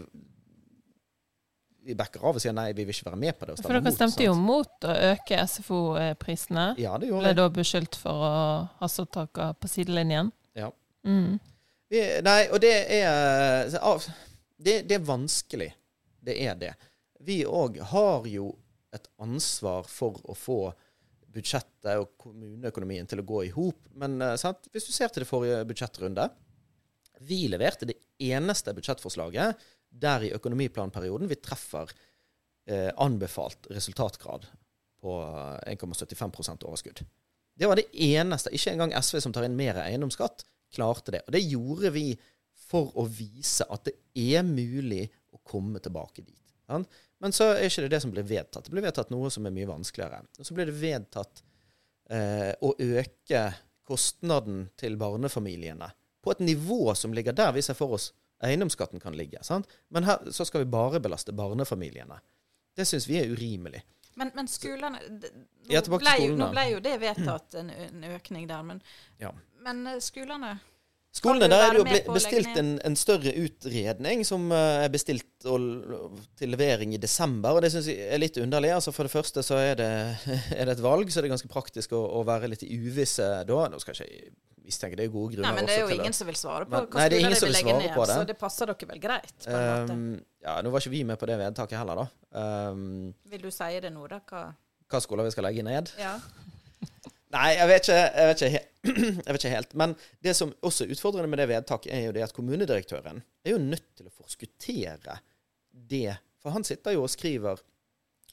[SPEAKER 3] vi backer av og sier nei, vi vil ikke være med på det.
[SPEAKER 2] For dere
[SPEAKER 3] mot,
[SPEAKER 2] stemte jo mot å øke SFO-prisene.
[SPEAKER 3] Ja, det gjorde
[SPEAKER 2] Ble da beskyldt for å ha ståttaker på sidelinjen.
[SPEAKER 3] Ja.
[SPEAKER 2] Mm.
[SPEAKER 3] Nei, og det er det, det er vanskelig. Det er det. Vi òg har jo et ansvar for å få budsjettet og kommuneøkonomien til å gå i hop. Men eh, sant? hvis du ser til det forrige budsjettrunde Vi leverte det eneste budsjettforslaget der i økonomiplanperioden vi treffer eh, anbefalt resultatgrad på eh, 1,75 overskudd. Det var det eneste. Ikke engang SV, som tar inn mer eiendomsskatt, klarte det. Og det gjorde vi for å vise at det er mulig å komme tilbake dit. Ja? Men så er ikke det det som blir vedtatt. Det blir vedtatt noe som er mye vanskeligere. Og så blir det vedtatt eh, å øke kostnaden til barnefamiliene på et nivå som ligger der vi ser for oss eiendomsskatten kan ligge. sant? Men her så skal vi bare belaste barnefamiliene. Det syns vi er urimelig.
[SPEAKER 1] Men, men skolene nå,
[SPEAKER 3] Ja,
[SPEAKER 1] ble, jo- nå ble jo det vedtatt, en, en økning der. Men,
[SPEAKER 3] Ja.
[SPEAKER 1] Men eh, skolene
[SPEAKER 3] Skolene, der er det jo bestilt en, en større utredning som eh, er bestilt og, til levering i desember. og Det syns jeg er litt underlig. altså For det første så er det, er det et valg, så er det ganske praktisk å, å være litt i uvisse da. Nå skal jeg ikke mistenke det er gode grunner
[SPEAKER 1] Nei, men det er jo ingen det. som vil svare på hva
[SPEAKER 3] nei, det er ingen som
[SPEAKER 1] vil
[SPEAKER 3] svare
[SPEAKER 1] ned.
[SPEAKER 3] på det.
[SPEAKER 1] Så det passer dere vel greit, på en måte.
[SPEAKER 3] Um, ja, Nå var ikke vi med på det vedtaket heller, da. Um,
[SPEAKER 1] Vil du si det nå, da? Hva?
[SPEAKER 3] hva skoler vi skal legge ned.
[SPEAKER 1] Ja.
[SPEAKER 3] Nei, jeg vet, ikke, jeg, vet ikke, jeg vet ikke helt. Men det som også er utfordrende med det vedtaket, er jo det at kommunedirektøren er jo nødt til å forskuttere det. For han sitter jo og skriver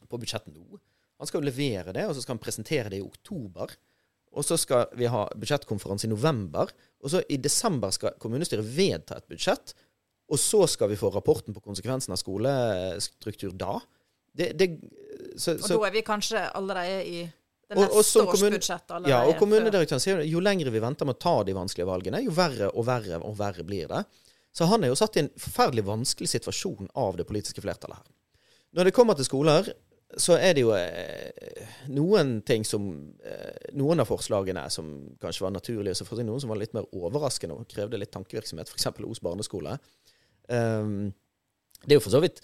[SPEAKER 3] på budsjettet nå. Han skal jo levere det, og så skal han presentere det i oktober. Og så skal vi ha budsjettkonferanse i november. Og så i desember skal kommunestyret vedta et budsjett. Og så skal vi få rapporten på konsekvensen av skolestruktur da. Det, det, så,
[SPEAKER 1] Og da er vi kanskje allerede i det
[SPEAKER 3] Og- og
[SPEAKER 1] neste års
[SPEAKER 3] kommun-
[SPEAKER 1] budsjett allerede.
[SPEAKER 3] ja, og kommunedirektøren sier jo lenger vi venter med å ta de vanskelige valgene, jo verre og verre og verre blir det. Så han er jo satt i en forferdelig vanskelig situasjon av det politiske flertallet her. Når det kommer til skoler, så er det jo eh, noen ting som eh, Noen av forslagene som kanskje var naturlige, så jeg noen som var litt mer overraskende og krevde litt tankevirksomhet, f.eks. Os barneskole. Um, det er jo for så vidt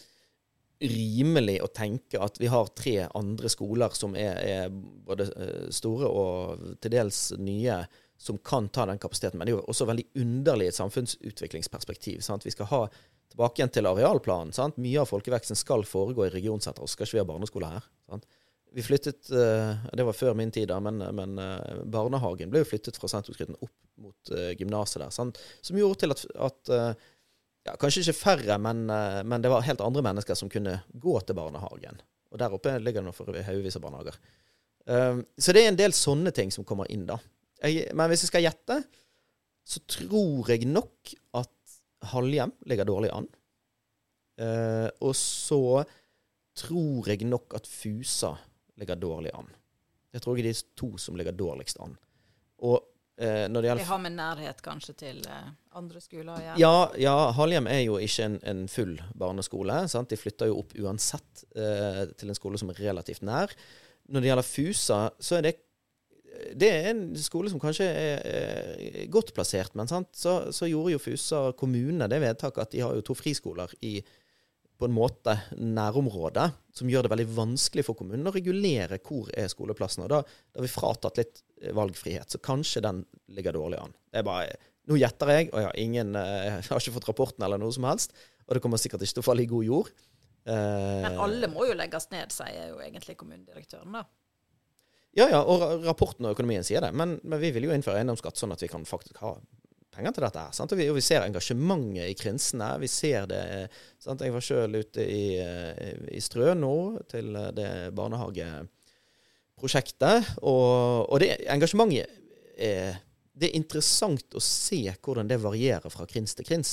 [SPEAKER 3] rimelig å tenke at vi har tre andre skoler som er, er både eh, store og til dels nye, som kan ta den kapasiteten. Men det er jo også veldig underlig i et samfunnsutviklingsperspektiv. Sant? Vi skal ha tilbake igjen til arealplanen. Sant? Mye av folkeveksten skal foregå i regionsenter, og skal ikke vi ha barneskole her. Sant? Vi flyttet, eh, Det var før min tid, da, men, men eh, barnehagen ble jo flyttet fra sentrumskritten opp mot gymnaset der. Sant? Som gjorde til at, at ja, Kanskje ikke færre, men, eh, men det var helt andre mennesker som kunne gå til barnehagen. Og der oppe ligger det for øvrig haugevis av barnehager. Um, så det er en del sånne ting som kommer inn, da. Men hvis jeg skal gjette, så tror jeg nok at Halhjem ligger dårlig an. Eh, og så tror jeg nok at Fusa ligger dårlig an. Jeg tror jeg de to som ligger dårligst an. Og eh, det
[SPEAKER 1] Det har med nærhet kanskje til eh, andre skoler å gjøre.
[SPEAKER 3] ja, ja, Halhjem er jo ikke en, en full barneskole. Sant? De flytter jo opp uansett eh, til en skole som er relativt nær. Når det gjelder Fusa, så er det det er en skole som kanskje er, er godt plassert, men sant? Så, så gjorde jo Fusa kommune det vedtaket at de har jo to friskoler i på en måte nærområdet, som gjør det veldig vanskelig for kommunen å regulere hvor er skoleplassen. Og da, da har vi fratatt litt eh, valgfrihet, så kanskje den ligger dårlig an. Det er bare, Nå gjetter jeg, og jeg har, ingen, eh, jeg har ikke fått rapporten eller noe som helst, og det kommer sikkert ikke til å falle i god jord. Eh,
[SPEAKER 1] Men alle må jo legges ned, sier jo egentlig kommunedirektøren, da.
[SPEAKER 3] Ja, ja, og rapporten og økonomien sier det. Men, men vi vil jo innføre eiendomsskatt sånn at vi kan faktisk ha penger til dette. Sant? Og, vi, og vi ser engasjementet i krinsene. Vi ser det sant? Jeg var sjøl ute i, i Strø nå til det barnehageprosjektet. Og, og det engasjementet er, Det er interessant å se hvordan det varierer fra krins til krins.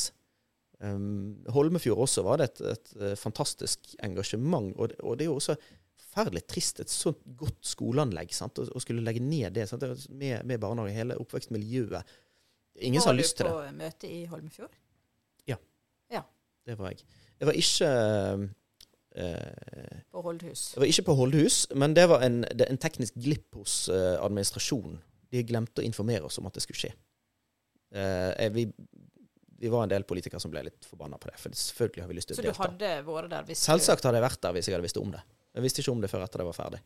[SPEAKER 3] Um, Holmefjord også var det et, et, eh, fantastisk engasjement. Og, og det er jo også forferdelig trist, et så godt skoleanlegg, sant? Å, skulle legge ned det sant? Med, med barnehage, hele oppvekstmiljøet. Ingen som har lyst til det.
[SPEAKER 1] Var du på møte i Holmefjord?
[SPEAKER 3] Det var jeg. Jeg var ikke eh,
[SPEAKER 1] På Holdhus.
[SPEAKER 3] Jeg var ikke på Holdhus, men det var en, det, en teknisk glipp hos eh, administrasjonen. De glemte å informere oss om at det skulle skje. Eh, eh, vi, vi var en del politikere som ble litt forbanna på det, for selvfølgelig har vi lyst til å delta.
[SPEAKER 1] Så du hadde vært der hvis
[SPEAKER 3] Selvsagt hadde jeg vært der hvis jeg hadde visst om det. Jeg visste ikke om det før etter det var ferdig.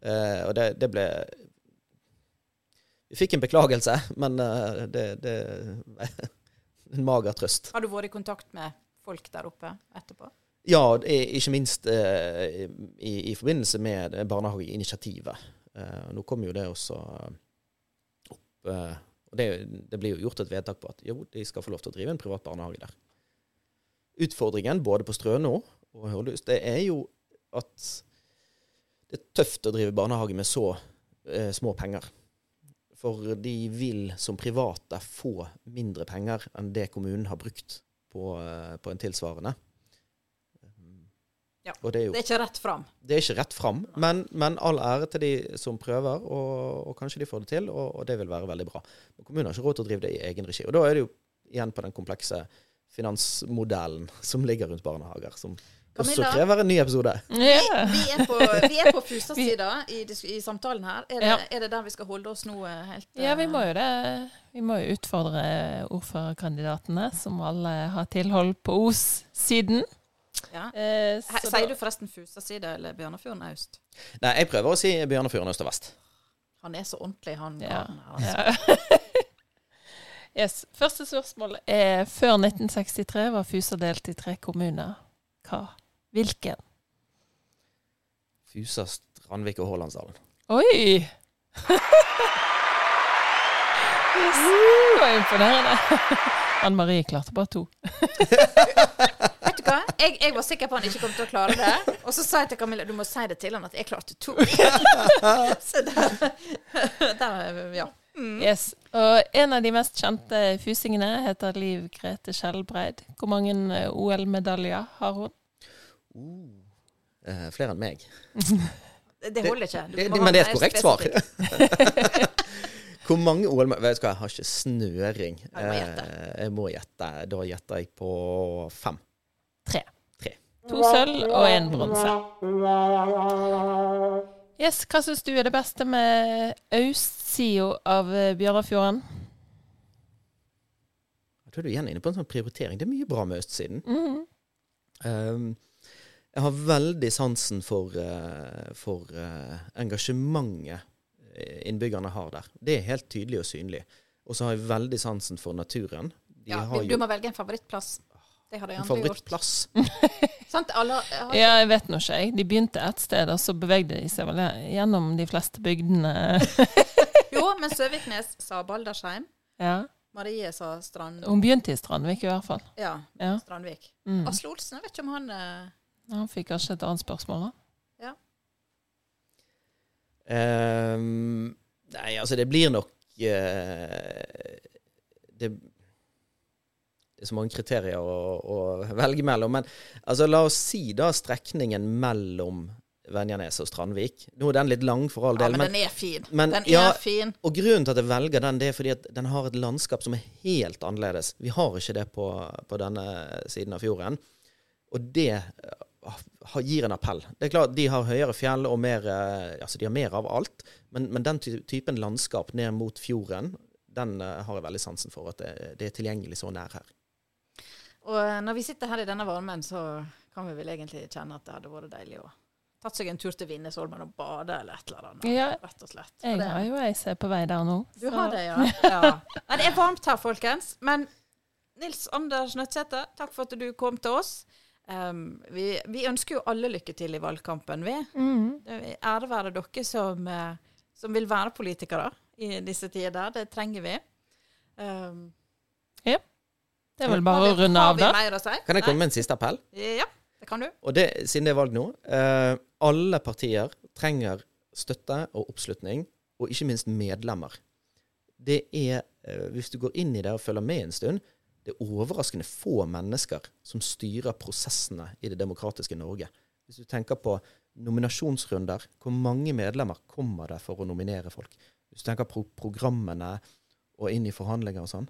[SPEAKER 3] Eh, og det, det ble Vi fikk en beklagelse, men eh, det, det En mager trøst.
[SPEAKER 1] Har du vært i kontakt med folk der oppe etterpå?
[SPEAKER 3] Ja, ikke minst eh, i, i forbindelse med barnehageinitiativet. Eh, nå kommer jo det også opp og det, det blir jo gjort et vedtak på at jo, de skal få lov til å drive en privat barnehage der. Utfordringen både på Strøno og Hørdhus, det er jo at det er tøft å drive barnehage med så eh, små penger. For de vil som private få mindre penger enn det kommunen har brukt på, eh, på en tilsvarende.
[SPEAKER 1] Ja.
[SPEAKER 3] Det er jo
[SPEAKER 1] Det er ikke rett fram.
[SPEAKER 3] det er ikke rett fram, men, men all ære til de som prøver, og, og kanskje de får det til, og, og det vil være veldig bra. Men kommunen har ikke råd til å drive det i egen regi. Og da er det jo igjen på den komplekse finansmodellen som ligger rundt barnehager, som også
[SPEAKER 1] så
[SPEAKER 3] krever en ny episode.
[SPEAKER 2] Yeah.
[SPEAKER 1] Vi er på, vi er på Fustad-sida i, i samtalen her. Er det,
[SPEAKER 2] Ja.
[SPEAKER 1] er det der vi skal holde oss nå eh, helt eh,
[SPEAKER 2] ja, vi må jo det. Vi må jo utfordre ordførerkandidatene, som alle har tilhold på Os-siden.
[SPEAKER 1] ja.
[SPEAKER 2] Eh, så
[SPEAKER 1] Sier du forresten Fustad-side eller Bjørnafjorden øst?
[SPEAKER 3] Nei, jeg prøver å si Bjørnefjorden øst og vest.
[SPEAKER 1] Han er så ordentlig, han
[SPEAKER 2] Ja.
[SPEAKER 1] her. Altså.
[SPEAKER 2] Ja. yes. Første spørsmål er før 1963 var Fusa delt i tre kommuner. Hva? Hvilken?
[SPEAKER 3] Fusa, Strandvik og Hålandsdalen.
[SPEAKER 2] Oi! yes. Det var imponerende. Anne Marie klarte bare to.
[SPEAKER 1] Vet du hva? Jeg, jeg var sikker på han ikke kom til å klare det. Og så sa jeg til Camilla du må si det til han at jeg klarte to. så der, der Ja. Mm.
[SPEAKER 2] Yes. Og en av de mest kjente fusingene heter Liv Grete Skjelbreid. Hvor mange eh, OL-medaljer har hun?
[SPEAKER 3] Eh, flere enn meg.
[SPEAKER 1] Det, det holder ikke.
[SPEAKER 3] Det, det, men det er et korrekt svar. Hvor mange OL Vet du hva, jeg har ikke snøring.
[SPEAKER 1] Jeg må gjette.
[SPEAKER 3] Eh, jeg må gjette. Da gjetter jeg på fem.
[SPEAKER 2] Tre.
[SPEAKER 3] Tre.
[SPEAKER 2] To sølv og én bronse. Yes, hva syns du er det beste med østsida av eh, Bjørnafjorden?
[SPEAKER 3] Jeg tror du er igjen inne på en sånn prioritering. Det er mye bra med østsiden.
[SPEAKER 2] Mhm.
[SPEAKER 3] Um, jeg har veldig sansen for, eh, for eh, engasjementet eh, innbyggerne har der. Det er helt tydelig og synlig. Og så har jeg veldig sansen for naturen. De
[SPEAKER 1] Ja,
[SPEAKER 3] har
[SPEAKER 1] du
[SPEAKER 3] jo
[SPEAKER 1] må velge en favorittplass. Det har de andre gjort.
[SPEAKER 3] favorittplass.
[SPEAKER 1] Sant? Alle har,
[SPEAKER 2] Ja, jeg vet nå ikke. jeg. De begynte et sted, og så bevegde de seg vel gjennom de fleste bygdene.
[SPEAKER 1] Jo, men Søviknes sa Baldersheim.
[SPEAKER 2] ja.
[SPEAKER 1] Marie sa Strandvik.
[SPEAKER 2] Hun begynte i Strandvik i hvert fall.
[SPEAKER 1] Ja,
[SPEAKER 2] Ja.
[SPEAKER 1] Strandvik.
[SPEAKER 2] Mm.
[SPEAKER 1] Asle Olsen, jeg vet ikke om han
[SPEAKER 2] Han fikk kanskje et annet spørsmål, da.
[SPEAKER 3] Ehm, nei, altså det blir nok uh, det, det er så mange kriterier å, å velge mellom. Men altså, la oss si da strekningen mellom Venjanes og Strandvik. Nå er den litt lang for all
[SPEAKER 1] Ja,
[SPEAKER 3] del,
[SPEAKER 1] men
[SPEAKER 3] men,
[SPEAKER 1] den er fin.
[SPEAKER 3] men
[SPEAKER 1] den
[SPEAKER 3] ja,
[SPEAKER 1] er fin.
[SPEAKER 3] og grunnen til at jeg velger den, det er fordi at den har et landskap som er helt annerledes. Vi har ikke det på, på denne siden av fjorden. Og det gir en appell. Det er klart, De har høyere fjell og mer, eh, altså de har mer av alt, men, men den typen landskap ned mot fjorden, den eh, har jeg veldig sansen for. At det, det er tilgjengelig så nær her.
[SPEAKER 1] Og eh, når vi sitter her i denne varmen, så kan vi vel egentlig kjenne at det hadde vært deilig å tatt seg en tur til Vinnesholmen og bade eller et eller annet.
[SPEAKER 2] Ja.
[SPEAKER 1] Rett og slett.
[SPEAKER 2] Jeg
[SPEAKER 1] For
[SPEAKER 2] har jo ei som er på vei der nå.
[SPEAKER 1] Du
[SPEAKER 2] så-
[SPEAKER 1] har det, ja. ja. Nei, det er varmt her, folkens. Men Nils Anders Nødtsæter, takk for at du kom til oss. Um, vi, vi ønsker jo alle lykke til i valgkampen, vi. Mm. Ære være dere som, eh, som vil være politikere i disse tider. Det trenger vi. Um,
[SPEAKER 2] Det er vel bare å runde av,
[SPEAKER 1] der. si?
[SPEAKER 3] Kan jeg komme med en siste appell?
[SPEAKER 1] Ja, det kan du.
[SPEAKER 3] Og det, siden det er valg nå, Uh, alle partier trenger støtte og oppslutning, og ikke minst medlemmer. Det er, uh, hvis du går inn i det og følger med en stund, det er overraskende få mennesker som styrer prosessene i det demokratiske Norge. Hvis du tenker på nominasjonsrunder, hvor mange medlemmer kommer det for å nominere folk? Hvis du tenker på programmene og inn i forhandlinger og sånn.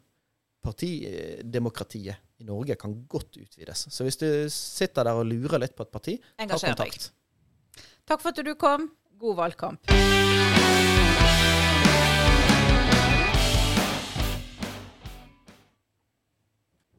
[SPEAKER 3] Partidemokratiet i Norge kan godt utvides. Så hvis du sitter der og lurer litt på et parti, ta
[SPEAKER 1] kontakt. deg. Takk for at du kom. God valgkamp.